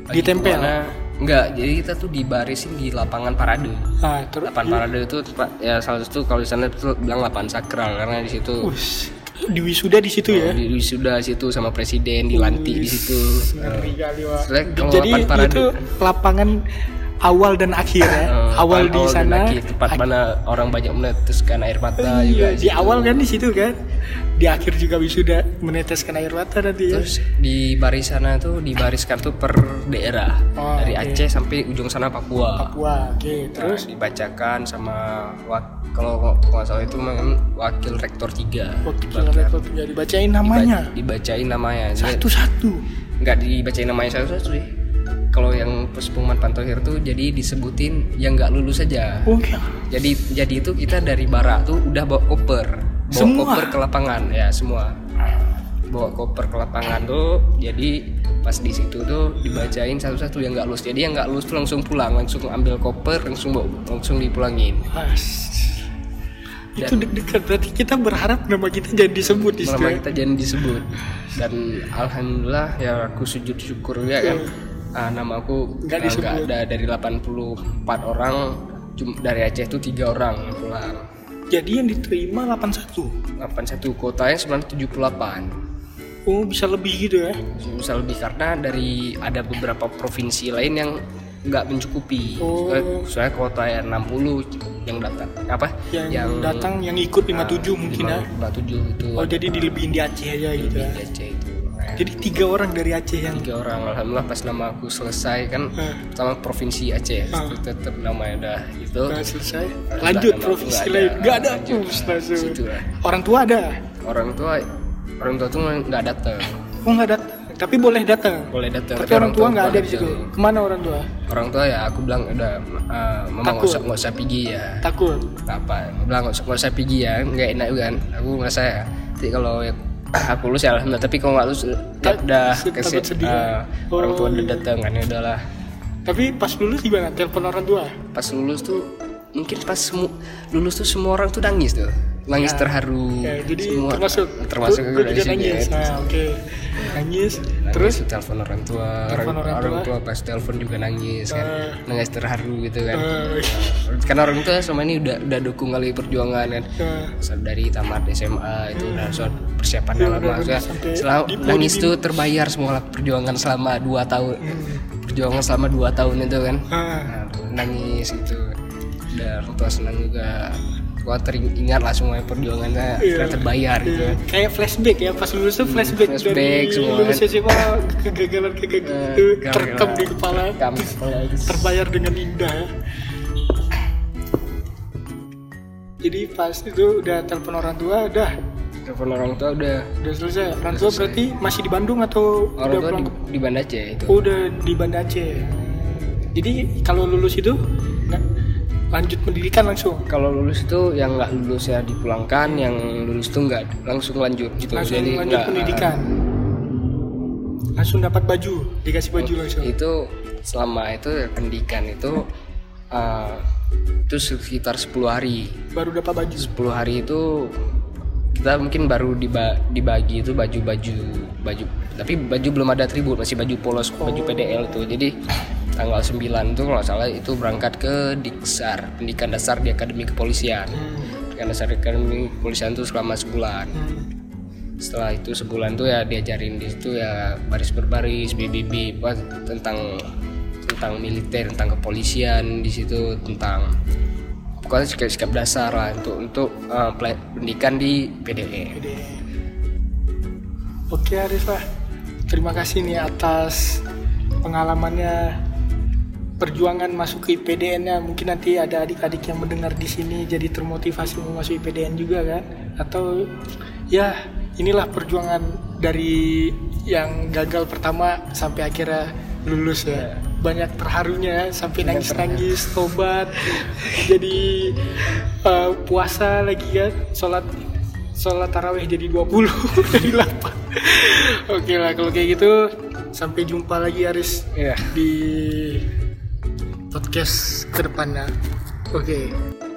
Pagi Ditempel? ke mana? Enggak jadi kita tuh dibarisin di lapangan parade Ah, terus lapangan parade itu ya salah satu kalau di sana itu bilang lapangan sakral karena di situ di wisuda di situ ya. di wisuda situ sama presiden dilantik di situ Ngeri kali, Wak. Jadi parade itu lapangan awal dan akhir ya. Eh, awal di sana. akhir, tempat mana orang banyak meneteskan air mata juga Iya, di awal kan di situ kan. Di akhir juga wisuda meneteskan air mata nanti ya. Terus di baris sana tuh dibariskan tuh per daerah Oh, dari oke. Aceh sampai ujung sana Papua. Papua, oke. Terus Terus dibacakan sama wak- kalau nggak salah itu memang wakil rektor tiga. kita rekod ya dibacain namanya Dibacain namanya. Jadi satu-satu. nggak dibacain namanya satu-satu sih. Kalau yang pas pengumuman Pantohir tuh jadi disebutin yang nggak lulus saja. Oh ya. Jadi jadi itu kita dari barak tuh udah bawa koper, bawa Semua? koper ke lapangan ya semua. Bawa koper ke lapangan tuh, jadi pas di situ tuh dibacain satu-satu yang nggak lulus. Jadi yang nggak lulus tuh langsung pulang, langsung ambil koper, langsung bawa, langsung dipulangin. Mas. Itu deg-degan berarti kita berharap nama kita jangan disebut. Nama kita jangan disebut. Dan alhamdulillah ya aku sujud syukur ya kan. Ah, nama aku Nggak ah, disebut. ada dari 84 orang, dari Aceh tuh tiga orang yang pulang. Jadi yang diterima 81. 81 kotanya sebenarnya 78. Oh, bisa lebih gitu ya. bisa lebih karena dari ada beberapa provinsi lain yang nggak mencukupi Oh. soalnya, soalnya kota yang 60 yang datang apa Yang, datang yang ikut 57 mungkin ya. 57 itu Oh, jadi dilebihin di Aceh aja gitu ya. di Aceh itu Jadi tiga orang dari Aceh yang tiga orang alhamdulillah pas nama aku selesai kan Eh. pertama provinsi Aceh Ah. itu tetap namanya udah itu udah selesai. Nggak Lanjut ada, provinsi nggak ada. lain. Gak ada. Lanjut. Langsung. Situ lah. Orang tua ada. orang tua orang tua tuh nggak datang Oh nggak datang. Tapi boleh datang. boleh datang Tapi orang tua nggak ada di situ. Ke mana orang tua? orang tua ya aku bilang udah uh, mama nggak usah nggak usah pergi ya Takut. Nggak apa bilang nggak usah, nggak usah pergi ya nggak enak juga kan aku merasa ya kalau ya, aku lulus ya alhamdulillah tapi kalau nggak lulus Tak- udah takut kasih uh, orang tua Oh, udah iya. datang kan ya udahlah Tapi pas lulus gimana? Telepon orang tua. pas lulus tuh mungkin pas lulus tuh semua orang tuh nangis tuh nangis terharu. Ya, jadi semua termasuk termasuk gue juga nangis. ya. Nah, oke. Nangis. Nangis, Terus? telepon orang tua. Telepon orang, orang tua. tua pas telepon juga nangis kan. Nangis terharu gitu kan. Karena orang tua selama ini udah udah dukung kali perjuangan kan. So, dari tamat SMA itu udah so, persiapan dalam udah- maksudnya. udah nangis tuh terbayar semua perjuangan selama dua tahun. Perjuangan selama dua tahun itu kan. Ah. Nah, nangis gitu. Dan orang tua senang juga gua teringat lah semua perjuangannya sudah terbayar gitu Iya, kayak flashback ya pas lulus tuh flashback, flashback dari semua lulus. SMA kegagalan kegagalan. Eh, itu gara-gara terekam di kepala. Terekam itu. terbayar dengan indah. Jadi pas itu udah telepon orang tua udah telepon orang tua udah. Udah selesai. Orang tua berarti masih di Bandung atau orang udah tua di, di Banda Aceh itu. Oh, udah di Banda Aceh. Jadi kalau lulus itu lanjut pendidikan langsung? Kalau lulus itu yang nggak lulus ya dipulangkan yang lulus tuh nggak langsung lanjut gitu. Langsung Jadi lanjut nggak- pendidikan. langsung dapat baju dikasih baju langsung? itu selama itu ya, pendidikan itu uh, itu sekitar 10 hari. Baru dapat baju? 10 hari itu kita mungkin baru diba- dibagi itu baju-baju baju tapi baju belum ada atribut masih baju polos baju PDL itu. Jadi tanggal 9 itu kalau salah itu berangkat ke Diksar pendidikan dasar di Akademi Kepolisian. Pendidikan dasar di Akademi Kepolisian itu selama sebulan. Hmm. setelah itu sebulan tuh ya diajarin di situ ya baris berbaris BBB apa tentang tentang militer tentang kepolisian di situ tentang pokoknya sikap sikap dasar lah untuk untuk uh, pendidikan di PDE Gede. Oke Arif lah, terima kasih nih atas pengalamannya perjuangan masuk ke IPDN nya mungkin nanti ada adik-adik yang mendengar di sini jadi termotivasi mau masuk IPDN juga kan? Atau ya inilah perjuangan dari yang gagal pertama sampai akhirnya lulus ya. Iya. Banyak terharunya ya, sampai iya, nangis nangis tobat jadi uh, puasa lagi kan? Sholat sholat taraweh jadi 20 dari 8 oke okay lah kalau kayak gitu sampai jumpa lagi Aris yeah. di podcast ke depannya. Oke. Okay.